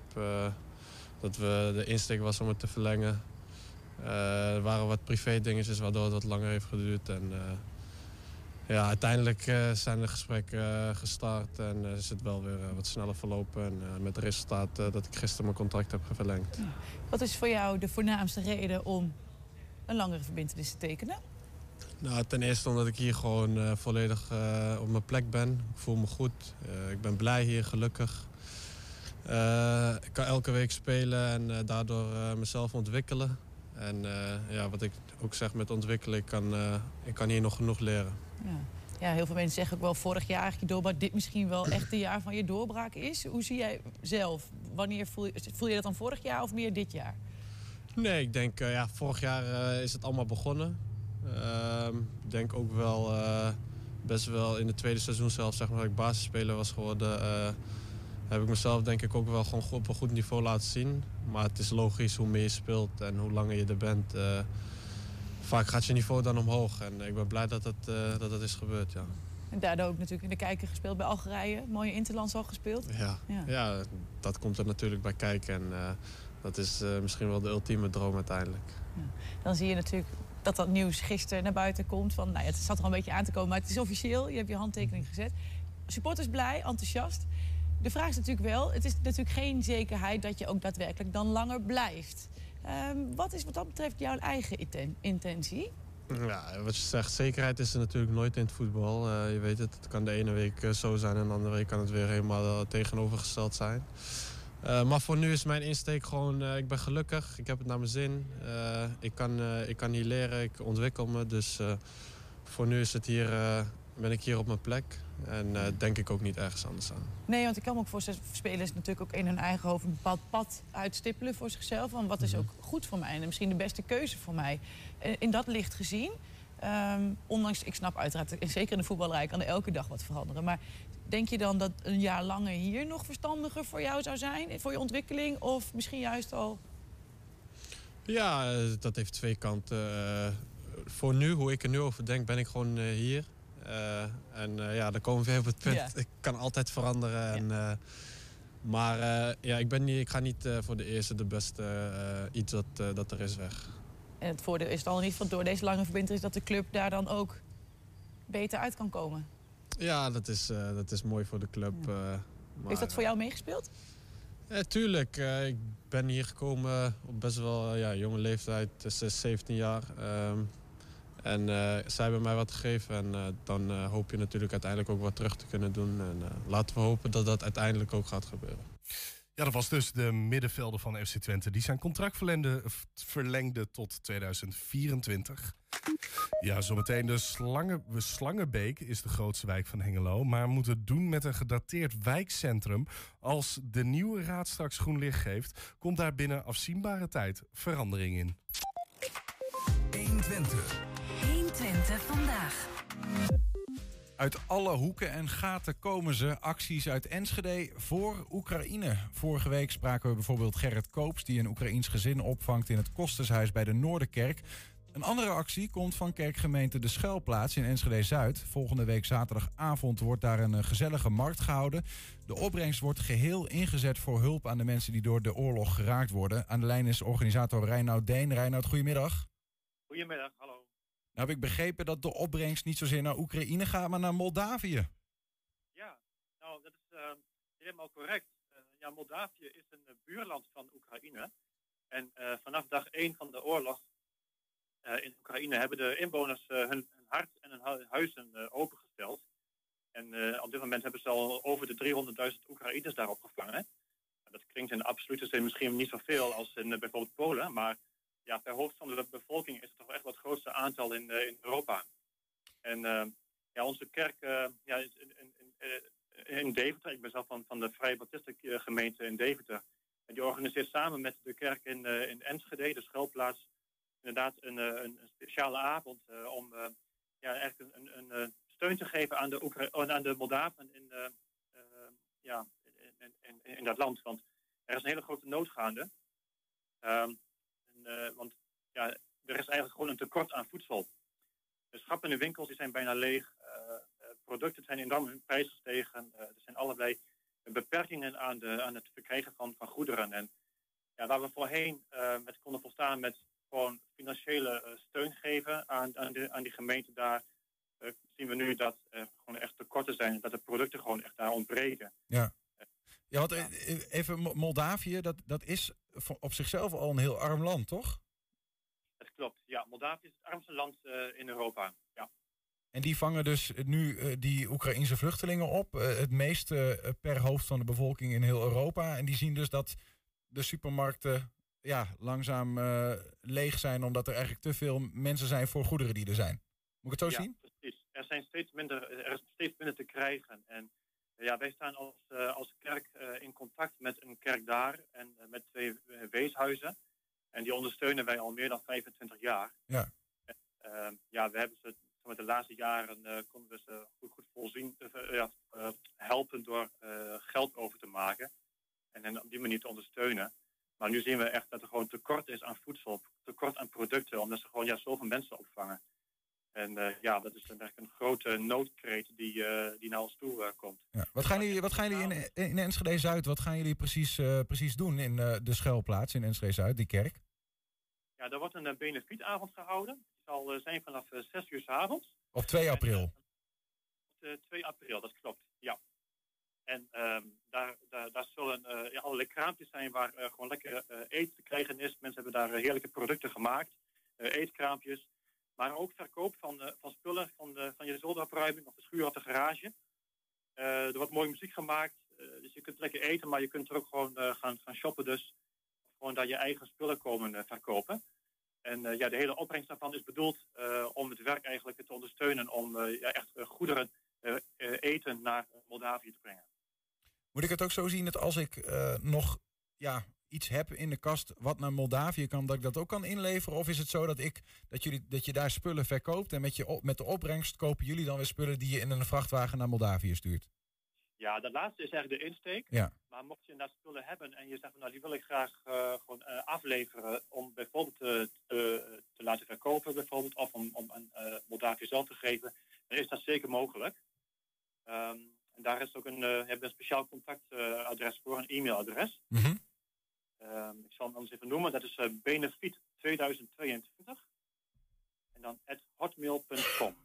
dat we de insteek was om het te verlengen. Eh, er waren wat privé dingetjes waardoor het wat langer heeft geduurd. En, eh, ja, uiteindelijk eh, zijn de gesprekken gestart en is het wel weer wat sneller verlopen. En met het resultaat dat ik gisteren mijn contract heb verlengd. Wat is voor jou de voornaamste reden om een langere verbindenis te tekenen? Nou, ten eerste omdat ik hier gewoon volledig op mijn plek ben. Ik voel me goed. Ik ben blij hier, gelukkig. Ik kan elke week spelen en daardoor mezelf ontwikkelen. En eh, ja, wat ik ook zeg met ontwikkelen, ik kan, eh, ik kan hier nog genoeg leren. Ja. ja, heel veel mensen zeggen ook wel vorig jaar eigenlijk je doorbraak. Dit misschien wel echt het jaar van je doorbraak is. Hoe zie jij zelf? Wanneer voel je, voel je dat dan vorig jaar of meer dit jaar? Nee, ik denk, eh, ja, vorig jaar is het allemaal begonnen. Ehm, ik denk ook wel, best wel in het tweede seizoen zelf, zeg maar, dat ik basisspeler was geworden. Heb ik mezelf denk ik ook wel gewoon op een goed niveau laten zien. Maar het is logisch hoe meer je speelt en hoe langer je er bent. eh, vaak gaat je niveau dan omhoog. En ik ben blij dat het, eh, dat het is gebeurd, ja. En daardoor ook natuurlijk in de kijker gespeeld bij Algerije. Mooie interlands al gespeeld. Ja, Ja. ja. dat komt er natuurlijk bij kijken. En eh, dat is misschien wel de ultieme droom uiteindelijk. Dan zie je natuurlijk dat dat nieuws gisteren naar buiten komt. Van, nou ja, het zat er al een beetje aan te komen, maar het is officieel. Je hebt je handtekening gezet. Supporters blij, enthousiast. De vraag is natuurlijk wel, het is natuurlijk geen zekerheid dat je ook daadwerkelijk dan langer blijft. Ehm, wat is wat dat betreft jouw eigen inten- intentie? Ja, wat je zegt, zekerheid is er natuurlijk nooit in het voetbal. Eh, je weet het, het kan de ene week eh, zo zijn en de andere week kan het weer helemaal eh, tegenovergesteld zijn. Maar voor nu is mijn insteek gewoon, ik ben gelukkig, ik heb het naar mijn zin. Ik, kan, ik kan hier leren, ik ontwikkel me. Dus voor nu is het hier, ben ik hier op mijn plek. En eh, denk ik ook niet ergens anders aan. Nee, want ik kan me ook voorstellen, spelers natuurlijk ook in hun eigen hoofd een bepaald pad uitstippelen voor zichzelf. Van wat is ook goed voor mij en misschien de beste keuze voor mij. Eh, In dat licht gezien, ehm, ondanks, ik snap uiteraard, zeker in de voetballerij kan er elke dag wat veranderen. Maar denk je dan dat een jaar langer hier nog verstandiger voor jou zou zijn, voor je ontwikkeling? Of misschien juist al Ja, eh, dat heeft twee kanten. Voor nu, hoe ik er nu over denk, ben ik gewoon hier. Eh, en eh, ja, dan komen we weer op het punt. Ja. Ik kan altijd veranderen. En, eh, maar ja, ik, ben niet, ik ga niet voor de eerste, de beste iets dat, dat er is weg. En het voordeel is dan ieder geval door deze lange verbindenis dat de club daar dan ook beter uit kan komen. Ja, dat is, dat is mooi voor de club. maar, Heeft dat voor jou meegespeeld? Ja, tuurlijk. Ik ben hier gekomen op best wel ja, jonge leeftijd, dus, eh, 17 jaar. En eh, zij hebben mij wat gegeven en eh, dan eh, hoop je natuurlijk uiteindelijk ook wat terug te kunnen doen. En eh, laten we hopen dat dat uiteindelijk ook gaat gebeuren. Ja, dat was dus de middenvelder van FC Twente. Die zijn contract verlengde, verlengde tot 2024. Ja, zometeen de Slangen, Slangenbeek is de grootste wijk van Hengelo. Maar moet het doen met een gedateerd wijkcentrum. Als de nieuwe raad straks groen licht geeft, komt daar binnen afzienbare tijd verandering in. 120. 120 120 vandaag. Uit alle hoeken en gaten komen ze. Acties uit Enschede voor Oekraïne. Vorige week spraken we bijvoorbeeld Gerrit Koops... die een Oekraïens gezin opvangt in het Kostershuis bij de Noorderkerk. Een andere actie komt van kerkgemeente De Schuilplaats in Enschede-Zuid. Volgende week zaterdagavond wordt daar een eh, gezellige markt gehouden. De opbrengst wordt geheel ingezet voor hulp aan de mensen... die door de oorlog geraakt worden. Aan de lijn is organisator Reinoud Deen. Reinoud, goedemiddag. Goedemiddag, hallo. Nou heb ik begrepen dat de opbrengst niet zozeer naar Oekraïne gaat, maar naar Moldavië. Ja, nou, dat is helemaal correct. Uh, ja, Moldavië is een uh, buurland van Oekraïne. En vanaf dag 1 van de oorlog in Oekraïne hebben de inwoners hun, hun, hart en hun huizen opengesteld. En op dit moment hebben ze al over de 300.000 Oekraïners daarop gevangen. Dat klinkt in absolute zin misschien niet zoveel als bijvoorbeeld Polen, maar ja, per hoofd van de bevolking is het toch echt het grootste aantal in, uh, in Europa. En uh, ja, onze kerk uh, ja, in, in, in, Deventer, ik ben zelf van, van de Vrije Baptisten gemeente in Deventer. En die organiseert samen met de kerk in, in Enschede, de schuilplaats, inderdaad een, een, speciale avond om ja, echt een, een, steun te geven aan de, aan de Moldaven in, ja, in, in, in, dat land. Want er is een hele grote nood gaande. Um, uh, want ja, er is eigenlijk gewoon een tekort aan voedsel. De schappen in de winkels die zijn bijna leeg. Uh, producten zijn enorm in prijs gestegen. er zijn allerlei beperkingen aan, de, aan het verkrijgen van, van goederen. En ja, waar we voorheen met konden volstaan met gewoon financiële steun geven aan, aan, de, aan die gemeente daar, zien we nu dat er gewoon echt tekorten zijn dat de producten gewoon echt daar ontbreken. Ja. Ja, want even Moldavië, dat, dat is op zichzelf al een heel arm land, toch? Dat klopt, ja. Moldavië is het armste land uh, in Europa, ja. En die vangen dus nu uh, die Oekraïnse vluchtelingen op. Uh, het meeste per hoofd van de bevolking in heel Europa. En die zien dus dat de supermarkten ja, langzaam leeg zijn... omdat er eigenlijk te veel mensen zijn voor goederen die er zijn. Moet ik het zo ja, zien? precies. Er, zijn steeds minder, er is steeds minder te krijgen. En ja, wij staan als, als kerk uh, in contact met een kerk daar en uh, met twee weeshuizen. En die ondersteunen wij al meer dan 25 jaar. Ja. En, ja, we hebben ze met de laatste jaren konden we ze goed, goed helpen door geld over te maken. En hen op die manier te ondersteunen. Maar nu zien we echt dat er gewoon tekort is aan voedsel, tekort aan producten, omdat ze gewoon ja, zoveel mensen opvangen. En uh, ja, dat is eigenlijk een grote noodkreet die, uh, die naar ons toe uh, komt. Ja. Wat gaan jullie, wat gaan jullie in, in Enschede Zuid, wat gaan jullie precies, precies doen in de schuilplaats in Enschede Zuid, die kerk? Ja, er wordt een benefietavond gehouden. Die zal zijn vanaf 6 uur s avonds. Op 2 april? op 2 april, dat klopt, ja. En ehm, daar, daar, daar zullen ja, allerlei kraampjes zijn waar gewoon lekker eten te krijgen is. Mensen hebben daar heerlijke producten gemaakt, eetkraampjes. Maar ook verkoop van, uh, van spullen van, de, van je zolderopruiming of de schuur of de garage. Uh, er wordt mooie muziek gemaakt. Uh, dus je kunt lekker eten, maar je kunt er ook gewoon gaan, gaan shoppen. Dus gewoon daar je eigen spullen komen verkopen. En ja, de hele opbrengst daarvan is bedoeld om het werk eigenlijk te ondersteunen. Om ja, echt goederen eten naar Moldavië te brengen. Moet ik het ook zo zien dat als ik nog ja, iets heb in de kast wat naar Moldavië kan, dat ik dat ook kan inleveren? Of is het zo dat, ik, dat, jullie, dat je daar spullen verkoopt en met, je, met de opbrengst kopen jullie dan weer spullen die je in een vrachtwagen naar Moldavië stuurt? Ja, dat laatste is eigenlijk de insteek. Ja. Maar mocht je inderdaad spullen hebben en je zegt nou die wil ik graag uh, gewoon uh, afleveren om bijvoorbeeld uh, te, te laten verkopen bijvoorbeeld of om, om aan Moldavië zelf te geven, dan is dat zeker mogelijk. Um, en daar is ook een, hebben een speciaal contactadres voor, een e-mailadres. Mm -hmm. Um, ik zal hem anders even noemen. Dat is uh, Benefit 2022. En dan at hotmail.com.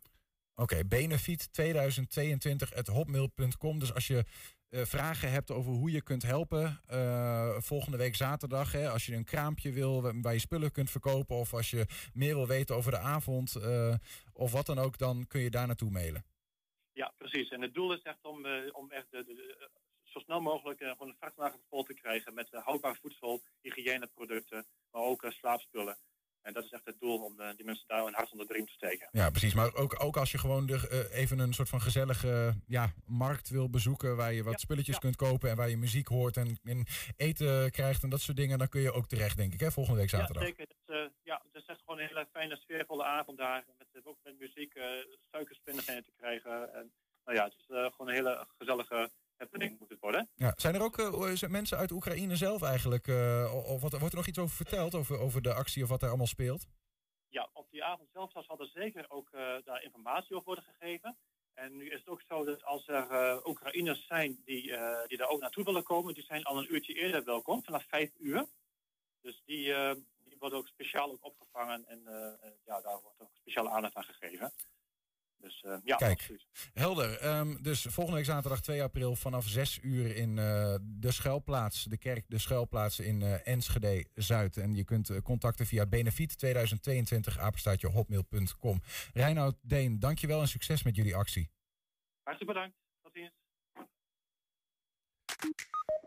Oké, okay, Benefit 2022 at hotmail.com. Dus als je uh, vragen hebt over hoe je kunt helpen, uh, volgende week zaterdag, hè, als je een kraampje wil waar je spullen kunt verkopen, of als je meer wil weten over de avond, of wat dan ook, dan kun je daar naartoe mailen. Ja, precies. En het doel is echt om, om echt de, de, zo snel mogelijk uh, gewoon een vrachtwagen vol te krijgen met uh, houdbaar voedsel, hygiëneproducten, maar ook uh, slaapspullen. En dat is echt het doel om die mensen daar een hart onder de riem te steken. Ja, precies. Maar ook, ook als je gewoon de, even een soort van gezellige ja, markt wil bezoeken... waar je wat ja, spulletjes ja. kunt kopen en waar je muziek hoort en, en, eten krijgt en dat soort dingen... dan kun je ook terecht, denk ik, hè, volgende week zaterdag. Ja, zeker. Ja, dat is echt gewoon een hele fijne, sfeervolle avond daar. Met, eh, ook met muziek, uh, suikerspinnen te krijgen. En, nou ja, het is uh, gewoon een hele gezellige happening moet het worden. Ja. Zijn er ook uh, mensen uit Oekraïne zelf eigenlijk? of wat, wordt er nog iets over verteld, over, over de actie of wat er allemaal speelt? Ja, op die avond zelf zal er zeker ook daar informatie over worden gegeven. En nu is het ook zo dat als er Oekraïners zijn die, die daar ook naartoe willen komen, die zijn al een uurtje eerder welkom, vanaf vijf uur. Dus die, wordt ook speciaal ook opgevangen en ja, daar wordt ook speciale aandacht aan gegeven. Dus uh, ja, Kijk, absoluut. helder. Um, dus volgende week zaterdag 2 april vanaf 6 uur in uh, de schuilplaats, de kerk De Schuilplaats in uh, Enschede Zuid. En je kunt contacten via benefiet 2022 apenstaatje hotmail.com. Reinoud Deen, dankjewel en succes met jullie actie. Hartelijk bedankt. Tot ziens.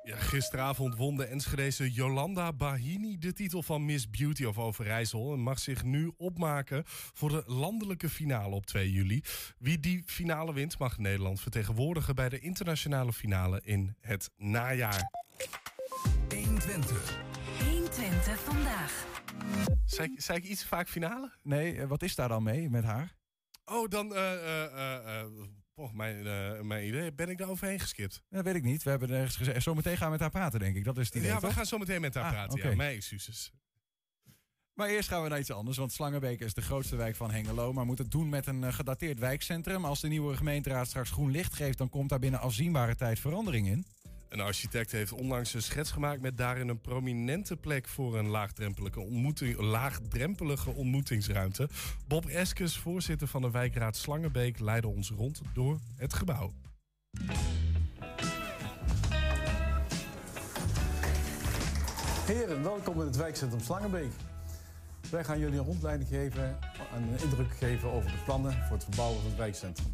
Ja, gisteravond won de Enschedese Jolanda Bahini de titel van Miss Beauty of Overijssel... en mag zich nu opmaken voor de landelijke finale op 2 juli. Wie die finale wint mag Nederland vertegenwoordigen... bij de internationale finale in het najaar. 120. 120 vandaag. Zei, zei ik iets vaak finale? Nee, wat is daar dan mee met haar? Oh, dan... Uh, uh, Mijn, uh, mijn idee. Ben ik daar overheen geskipt? Dat weet ik niet. We hebben ergens gezegd. Zometeen gaan we met haar praten, denk ik. Dat is het idee. Ja, toch? we gaan zo meteen met haar ah, praten. Ja, mijn excuses. Maar eerst gaan we naar iets anders, want Slangenbeek is de grootste wijk van Hengelo, maar moet het doen met een uh, gedateerd wijkcentrum. Als de nieuwe gemeenteraad straks groen licht geeft, dan komt daar binnen afzienbare tijd verandering in. Een architect heeft onlangs een schets gemaakt met daarin een prominente plek voor een laagdrempelige, ontmoeting, laagdrempelige ontmoetingsruimte. Bob Eskes, voorzitter van de wijkraad Slangenbeek, leidde ons rond door het gebouw. Heren, welkom in het wijkcentrum Slangenbeek. Wij gaan jullie een rondleiding geven en een indruk geven over de plannen voor het verbouwen van het wijkcentrum.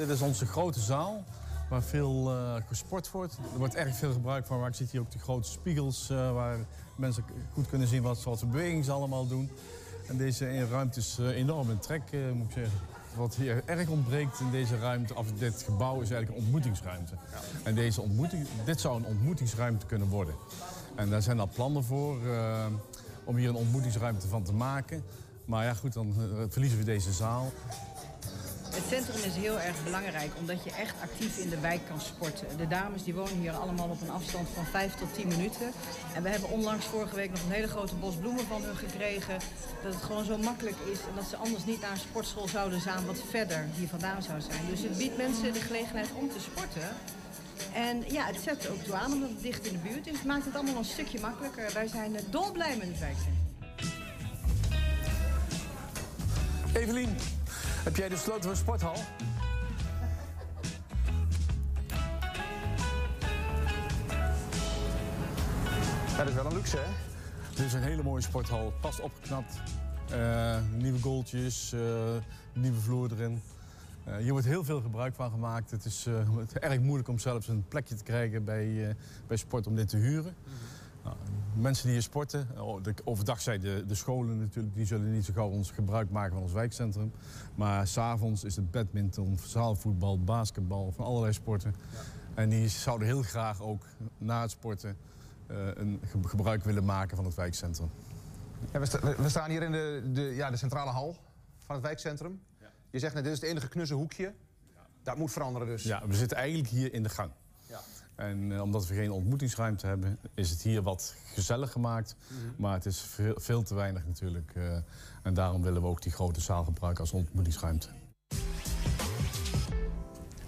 Dit is onze grote zaal waar veel uh, gesport wordt. Er wordt erg veel gebruik van. Maar ik zie hier ook de grote spiegels uh, waar mensen goed kunnen zien wat soort bewegingen ze allemaal doen. En deze ruimte is uh, enorm in trek, moet ik zeggen. Wat hier erg ontbreekt in deze ruimte, of dit gebouw, is eigenlijk een ontmoetingsruimte. Ja. En deze ontmoeting, dit zou een ontmoetingsruimte kunnen worden. En daar zijn al plannen voor om hier een ontmoetingsruimte van te maken. Maar ja, goed, dan verliezen we deze zaal. Het centrum is heel erg belangrijk, omdat je echt actief in de wijk kan sporten. De dames die wonen hier allemaal op een afstand van 5 tot 10 minuten. En we hebben onlangs vorige week nog een hele grote bos bloemen van hun gekregen. Dat het gewoon zo makkelijk is en dat ze anders niet naar een sportschool zouden gaan wat verder hier vandaan zou zijn. Dus het biedt mensen de gelegenheid om te sporten. En ja, het zet ook toe aan omdat het dicht in de buurt is. Het maakt het allemaal een stukje makkelijker. Wij zijn dolblij met het wijkcentrum. Evelien, heb jij de sloten van sporthal? Dat is wel een luxe, hè? Dit is een hele mooie sporthal. Pas opgeknapt. Uh, nieuwe goaltjes, uh, nieuwe vloer erin. Uh, hier wordt heel veel gebruik van gemaakt. Het is erg moeilijk om zelfs een plekje te krijgen bij, bij sport om dit te huren. Mm -hmm. Mensen die hier sporten, overdag zijn de, de scholen natuurlijk, die zullen niet zo gauw ons gebruik maken van ons wijkcentrum. Maar s'avonds is het badminton, zaalvoetbal, basketbal, van allerlei sporten. Ja. En die zouden heel graag ook na het sporten uh, een gebruik willen maken van het wijkcentrum. Ja, we, sta, we, staan hier in de, de, ja, de centrale hal van het wijkcentrum. Ja. Je zegt net, dit is het enige knusse hoekje. Dat moet veranderen dus. Ja, we zitten eigenlijk hier in de gang. En uh, omdat we geen ontmoetingsruimte hebben, is het hier wat gezellig gemaakt. Mm -hmm. Maar het is veel, veel te weinig natuurlijk. Uh, en daarom willen we ook die grote zaal gebruiken als ontmoetingsruimte.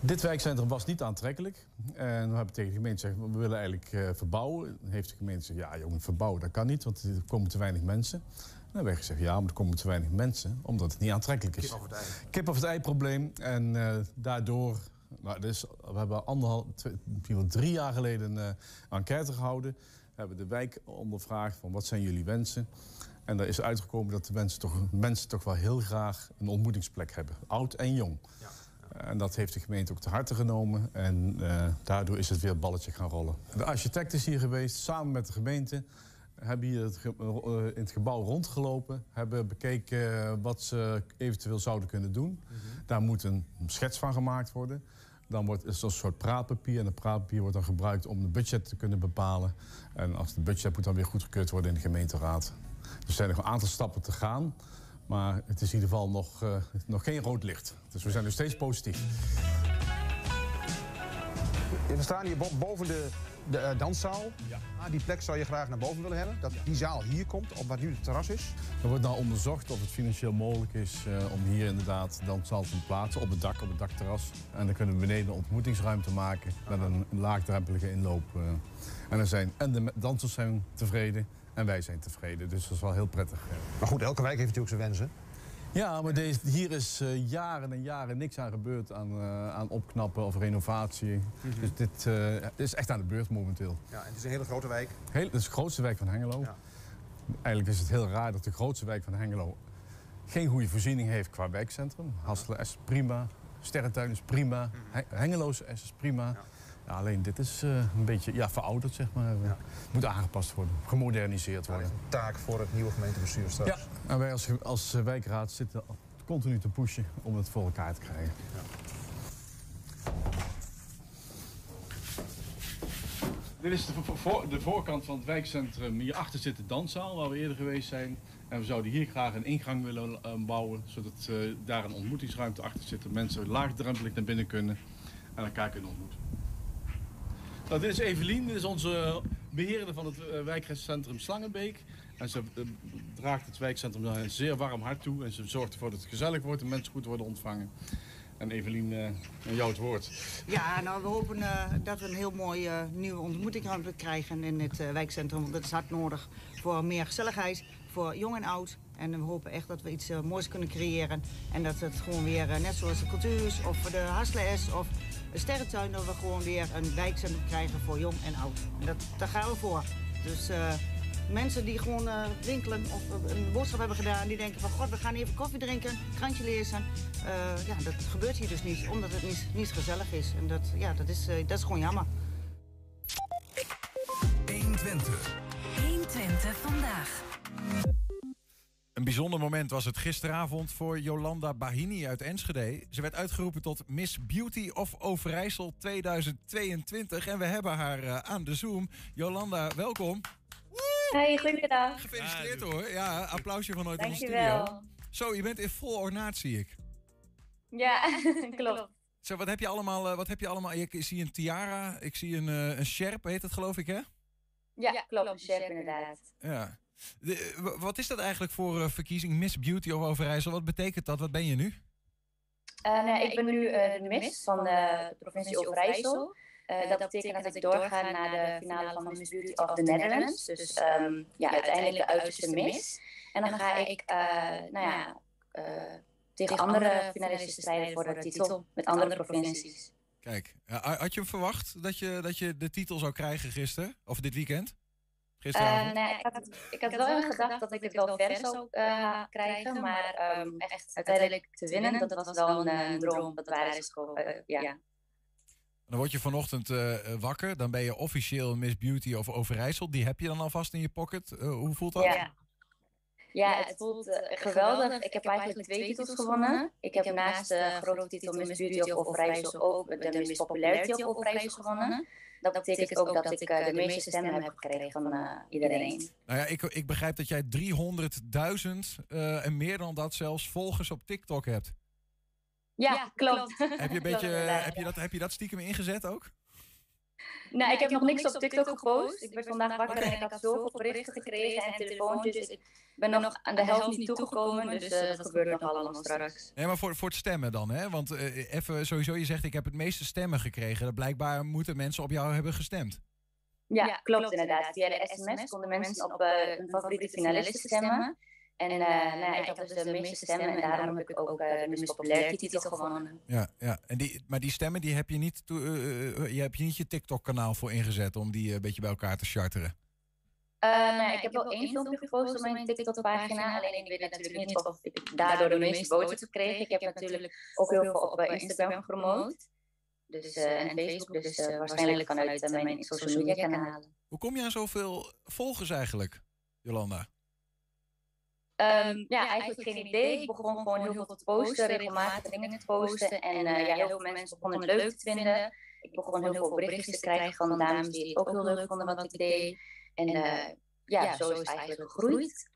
Dit wijkcentrum was niet aantrekkelijk. En we hebben tegen de gemeente gezegd, we willen eigenlijk uh, verbouwen. Dan heeft de gemeente gezegd, ja jongen, verbouwen dat kan niet, want er komen te weinig mensen. En dan wij gezegd, ja, maar er komen te weinig mensen, omdat het niet aantrekkelijk is. Kip of het ei. Kip of het ei probleem. En uh, daardoor dus we hebben anderhalf, twee, drie jaar geleden een uh, enquête gehouden. We hebben de wijk ondervraagd van wat zijn jullie wensen. En daar is uitgekomen dat de mensen toch, mensen toch wel heel graag een ontmoetingsplek hebben. Oud en jong. Ja. En dat heeft de gemeente ook te harte genomen. En uh, daardoor is het weer balletje gaan rollen. De architect is hier geweest, samen met de gemeente. Hebben hier het ge in het gebouw rondgelopen. Hebben bekeken wat ze eventueel zouden kunnen doen. Mm -hmm. Daar moet een schets van gemaakt worden. Dan wordt het een soort praatpapier. En dat praatpapier wordt dan gebruikt om de budget te kunnen bepalen. En als de budget moet dan weer goedgekeurd worden in de gemeenteraad. Er zijn nog een aantal stappen te gaan. Maar het is in ieder geval nog, eh, nog geen rood licht. Dus we zijn nog steeds positief. We staan hier bo- boven de, de eh, danszaal. Ah, die plek zou je graag naar boven willen hebben. Dat die zaal hier komt, op wat nu het terras is. Er wordt nou onderzocht of het financieel mogelijk is eh, om hier inderdaad danszaal te plaatsen op het dak, op het dakterras. En dan kunnen we beneden een ontmoetingsruimte maken met een laagdrempelige inloop. eh. En, er zijn, en de dansers zijn tevreden en wij zijn tevreden. Dus dat is wel heel prettig. Maar goed, elke wijk heeft natuurlijk zijn wensen. Ja, maar deze, hier is eh, jaren en jaren niks aan gebeurd aan, eh, aan opknappen of renovatie. Mhm. Dus dit eh, is echt aan de beurt momenteel. Ja, en het is een hele grote wijk. Heel, het is de grootste wijk van Hengelo. Eigenlijk is het heel raar dat de grootste wijk van Hengelo geen goede voorziening heeft qua wijkcentrum. Hasselen S is prima, Sterrentuin is prima, He- Hengeloze S is prima. Ja, alleen dit is een beetje ja, verouderd, zeg maar. Moet aangepast worden, gemoderniseerd worden. Taak voor het nieuwe gemeentebestuur straks. Ja, en wij als, als wijkraad zitten continu te pushen om het voor elkaar te krijgen. Dit is de, de voorkant van het wijkcentrum. Hierachter zit de danszaal waar we eerder geweest zijn. En we zouden hier graag een ingang willen eh, bouwen, zodat eh, daar een ontmoetingsruimte achter zit. Dat mensen laagdrempelig naar binnen kunnen en elkaar kunnen ontmoeten. Nou, dit is Evelien, dit is onze beheerder van het eh, wijkcentrum Slangenbeek. En ze eh, draagt het wijkcentrum een zeer warm hart toe. En ze zorgt ervoor dat het gezellig wordt en mensen goed worden ontvangen. En Evelien, aan jou het woord. Ja, nou, we hopen eh, dat we een heel mooi eh, nieuwe ontmoetingsruimte krijgen in het wijkcentrum. Want dat is hard nodig voor meer gezelligheid, voor jong en oud. En we hopen echt dat we iets moois kunnen creëren. En dat het gewoon weer, net zoals de cultuurs of de Hasles of de Sterrentuin... dat we gewoon weer een wijkcentrum krijgen voor jong en oud. En dat, daar gaan we voor. Dus mensen die gewoon eh, winkelen of eh, een boodschap hebben gedaan... die denken van, god, we gaan even koffie drinken, krantje lezen. Eh, ja, dat gebeurt hier dus niet, omdat het niet, niet gezellig is. En dat, ja, dat, is, eh, dat is gewoon jammer. 120. 120 vandaag. Een bijzonder moment was het gisteravond voor Jolanda Bahini uit Enschede. Ze werd uitgeroepen tot Miss Beauty of Overijssel 2022. En we hebben haar eh, aan de Zoom. Jolanda, welkom. Hey, goedemiddag. Gefeliciteerd hoor. Ja, applausje vanuit onze Dankjewel. studio. Zo, je bent in vol ornaat, zie ik. Ja, [laughs] klopt. Zo, wat heb je allemaal? eh, wat heb je allemaal? Ik zie een tiara, ik zie een, eh, een sjerp, heet het geloof ik, hè? Ja, klopt. Chef inderdaad. Ja. De- w- wat is dat eigenlijk voor eh, verkiezing Miss Beauty of Overijssel? Wat betekent dat? Wat ben je nu? Eh, nee, ik ben nu eh, de miss van de provincie Overijssel. Eh, dat betekent dat ik doorga naar de finale van Miss Beauty of the Netherlands. Dus ehm, ja, uiteindelijk de uiterste miss. En dan ga ik eh, nou ja, eh, tegen andere finalisten strijden voor de titel met andere provincies. Kijk, had je hem verwacht dat je, dat je de titel zou krijgen gisteren? Of dit weekend? Eh, Gisteravond? nee, ik, had, ik had wel in gedacht dat ik het wel ver zou eh, krijgen, maar ehm, echt uiteindelijk te winnen, dat was wel een eh, droom dat waar is gekomen. Eh, ja. Dan word je vanochtend eh, eh, wakker. Dan ben je officieel Miss Beauty of Overijssel. Die heb je dan alvast in je pocket. Eh, hoe voelt dat? Ja. Ja, het voelt geweldig. Ik heb eigenlijk twee titels gewonnen. Ik heb naast de grote titel Miss Beauty of Overijssel ook de Miss Popularity of Overijssel gewonnen. Dat betekent ook dat ik eh, de meeste stemmen heb gekregen van iedereen. Nou ja, ik, ik begrijp dat jij 300.000 eh, en meer dan dat zelfs volgers op TikTok hebt. Ja, klopt. [laughs] Heb je, een beetje, heb, je dat, heb je dat stiekem ingezet ook? Nou, ik heb nog niks op TikTok gepost. Ik werd vandaag wakker en ik had zoveel berichten gekregen en telefoontjes. Dus ik ben nog aan de helft niet toegekomen. Dus eh, dat gebeurt nog allemaal straks. Nee, maar voor, voor het stemmen dan, hè? Want eh, even sowieso, je zegt ik heb het meeste stemmen gekregen. Blijkbaar moeten mensen op jou hebben gestemd. Ja, klopt inderdaad. Via de sms konden mensen op eh, hun favoriete finalisten stemmen. En eh, nou, ja, ik had dus de meeste stemmen en daarom heb ik ook eh, de Miss Popularity titel gewonnen. Ja, ja. En die, maar die stemmen die heb je niet, eh, eh, je hebt je niet je TikTok-kanaal voor ingezet om die eh, een beetje bij elkaar te charteren. Eh, nou, ik heb wel één filmpje gepost op mijn TikTok-pagina. Alleen ik weet natuurlijk niet of ik daardoor de meeste boodschap kreeg. Ik heb natuurlijk ook heel veel op eh, Instagram gepromoot. Dus, eh, en Facebook, dus eh, waarschijnlijk vanuit eh, mijn social media kanalen. Hoe kom je aan zoveel volgers eigenlijk, Jolanda? Ehm, ja, eigenlijk geen idee. Ik begon gewoon heel veel te posten, regelmatig dingen te posten. En eh, ja, heel veel mensen begonnen het leuk te vinden. Ik begon heel veel berichtjes te krijgen van dames die het ook heel leuk vonden wat ik deed. En eh, ja, zo is het eigenlijk gegroeid.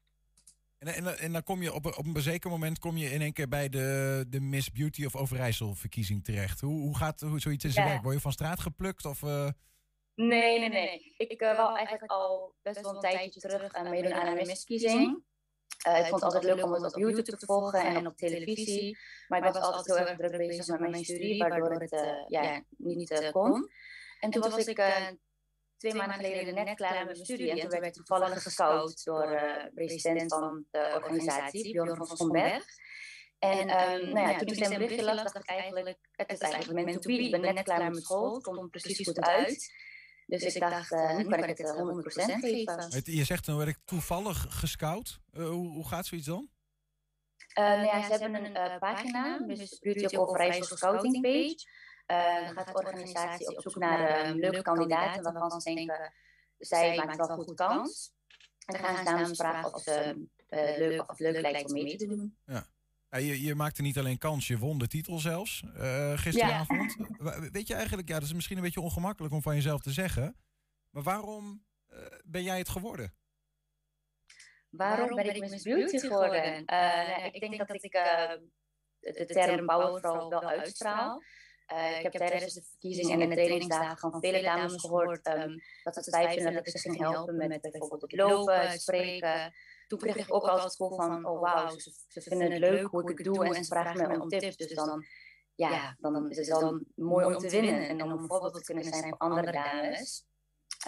En, en, en dan kom je op, een- op een zeker moment kom je in één keer bij de, de Miss Beauty of Overijssel verkiezing terecht. Hoe, hoe gaat hoe zoiets in zijn Ja. werk? Word je van straat geplukt? Of, eh, Nee, nee, nee. Ik uh, wou eigenlijk al best wel een tijdje terug aan meedoen aan een misverkiezing. Uh, ik vond het altijd leuk om het op YouTube te volgen en op televisie. Maar ik was altijd heel erg druk bezig met mijn studie, waardoor het uh, ja, niet uh, kon. En toen was ik twee maanden geleden net klaar met mijn studie. En toen werd ik toevallig gescout door de president van de organisatie, Bjorn van Schomberg. En um, nou ja, toen ik zijn berichtje las, dacht ik eigenlijk, het is eigenlijk meant to be. Ik ben net klaar met school, het komt precies goed uit. Dus, dus ik dacht, uh, nu kan ik het uh, 100% geven. Je zegt, dan werd ik toevallig gescout. Uh, hoe, hoe gaat zoiets dan? Uh, nou ja, ze hebben een uh, pagina, dus Beauty of Overijssel Scouting Page. Uh, dan gaat de organisatie op zoek naar leuke kandidaten waarvan ze denken, zij maakt wel goed kans. En dan gaan ze dames vragen of ze uh, leuk, of leuk lijkt om mee te doen. Ja. Ja, je, je, maakte niet alleen kans, je won de titel zelfs uh, gisteravond. Ja. Weet je eigenlijk, ja, dat is misschien een beetje ongemakkelijk om van jezelf te zeggen. Maar waarom uh, ben jij het geworden? Waarom ben ik Miss Beauty geworden? Uh, nou, ik denk dat ik de, de term powervrouw wel uitstraal. Uh, ik heb tijdens de verkiezingen en de trainingsdagen van vele dames gehoord um, dat ze het fijn vinden dat ik ze ging helpen met bijvoorbeeld het lopen, het spreken. Toen kreeg ik ook al het gevoel van, oh wauw, ze, ze, vinden het leuk hoe ik het doe en ze vragen me om tips. Dus dan, ja, dan is het dan mooi om te winnen en om een voorbeeld te kunnen zijn voor andere dames.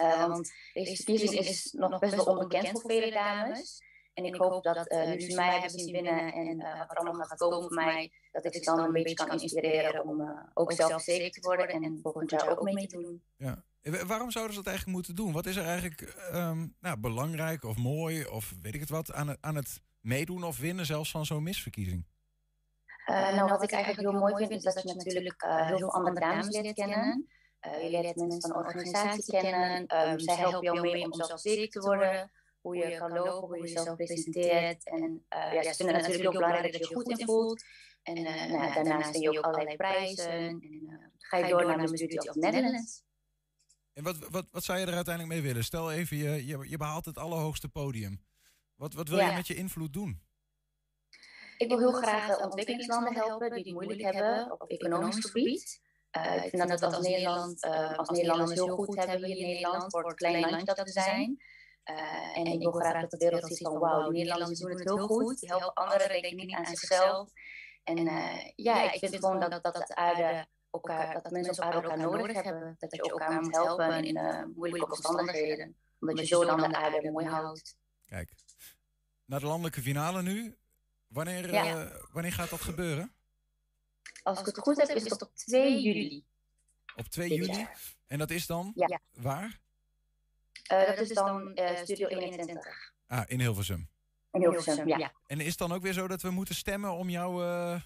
Uh, want deze verkiezing is nog best wel onbekend voor vele dames. En ik hoop dat uh, nu ze mij hebben zien winnen en uh, wat er allemaal gaat komen voor mij, dat ik ze dan een beetje kan inspireren om uh, ook zelfverzekerd te worden en volgend jaar ook mee te doen. Ja. Waarom zouden ze dat eigenlijk moeten doen? Wat is er eigenlijk um, nou, belangrijk of mooi of weet ik het wat aan het, aan het meedoen of winnen zelfs van zo'n misverkiezing? Uh, nou, wat ik eigenlijk heel mooi vind is dat je natuurlijk uh, heel veel andere dames leert kennen. Uh, je leert mensen van organisatie kennen. Um, zij helpen jou mee om zelfverzekerd te worden hoe je kan lopen, hoe je jezelf presenteert. En ja, ze vinden natuurlijk heel belangrijk dat je je goed in voelt. En nou, daarnaast vind je ook allerlei prijzen. En ga je door naar de Beauty of the Netherlands. En wat, wat, wat zou je er uiteindelijk mee willen? Stel even, je, je, je behaalt het allerhoogste podium. Wat, wat wil ja. je met je invloed doen? Ik wil heel graag ontwikkelingslanden helpen die het moeilijk hebben op economisch gebied. Uh, ik vind dat we als, Nederland, uh, als Nederlanders heel goed hebben hier in Nederland, voor het klein landje dat we zijn. Uh, en ik wil graag dat de wereld ziet van wauw, de Nederlanders doen het heel goed. Die helpen anderen, denken niet aan zichzelf. En uh, ja, ik vind gewoon dat, dat, dat, aarde elkaar, dat mensen aarde elkaar nodig hebben. Dat je elkaar moet helpen in uh, moeilijke omstandigheden. Omdat je zo dan de aarde mooi houdt. Kijk, naar de landelijke finale nu. Wanneer, ja. wanneer gaat dat gebeuren? Als ik het goed heb, is het op 2 juli. Op 2 juli? En dat is dan ja. waar? Uh, dat is dan uh, Studio 21. Ah, in Hilversum. In Hilversum, ja. En is het dan ook weer zo dat we moeten stemmen om jou uh,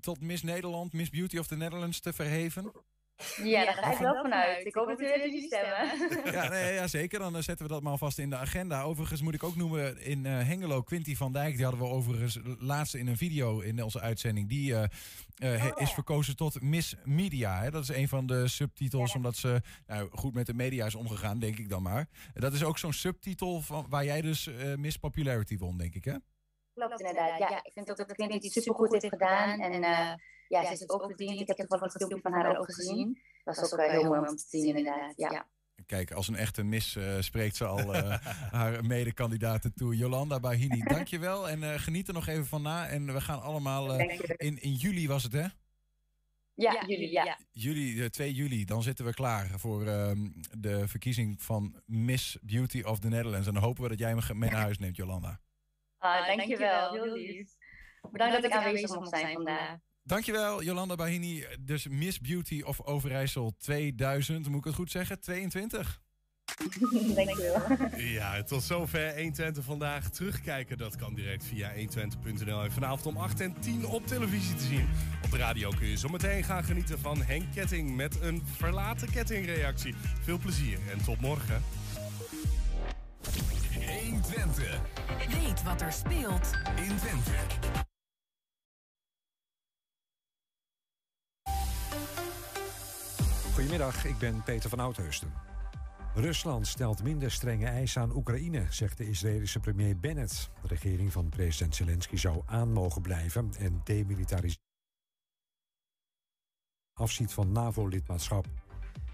tot Miss Nederland, Miss Beauty of the Netherlands te verheven? Ja, daar ga ik wel vanuit. Ik hoop dat jullie stemmen. [laughs] Ja, nee, ja, zeker. Dan zetten we dat maar alvast in de agenda. Overigens moet ik ook noemen in uh, Hengelo, Quinty van Dijk. Die hadden we overigens laatst in een video in onze uitzending. Die uh, uh, oh, is verkozen tot Miss Media. Hè. Dat is een van de subtitels, ja. omdat ze nou, goed met de media is omgegaan, denk ik dan maar. Dat is ook zo'n subtitel van, waar jij dus Miss Popularity won, denk ik, hè? Klopt, inderdaad. Ja, ik vind ook dat Quinty het supergoed heeft gedaan. En ja, ze is het ook verdiend. Ik heb toevallig een filmpje van haar ook gezien. Dat was ook uh, heel mooi om te zien, inderdaad. Ja. Kijk, als een echte mis uh, spreekt ze al uh, [laughs] haar medekandidaten toe. Jolanda Bahini, [laughs] dankjewel. En uh, geniet er nog even van na. En we gaan allemaal... in, in juli was het, hè? Ja, juli, ja. Juli, 2 juli, dan zitten we klaar voor ehm, de verkiezing van Miss Beauty of the Netherlands. En dan hopen we dat jij me mee [laughs] naar huis neemt, Jolanda. Ah, dankjewel, heel lief. Bedankt dat ik aanwezig mocht zijn vandaag. Dankjewel, Jolanda Bahini. Dus Miss Beauty of Overijssel 2000, moet ik het goed zeggen? 22. [laughs] Dankjewel. Ja, tot zover 120 vandaag. Terugkijken, dat kan direct via 120.nl. En vanavond om 8 en 10 op televisie te zien. Op de radio kun je zometeen gaan genieten van Henk Ketting met een verlaten kettingreactie. Veel plezier en tot morgen. 1 Twente. Weet wat er speelt in Twente. Goedemiddag, ik ben Peter van Oudheusden. Rusland stelt minder strenge eisen aan Oekraïne, zegt de Israëlische premier Bennett. De regering van president Zelensky zou aan mogen blijven en demilitariseren. Afziet van NAVO-lidmaatschap.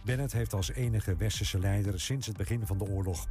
Bennett heeft als enige westerse leider sinds het begin van de oorlog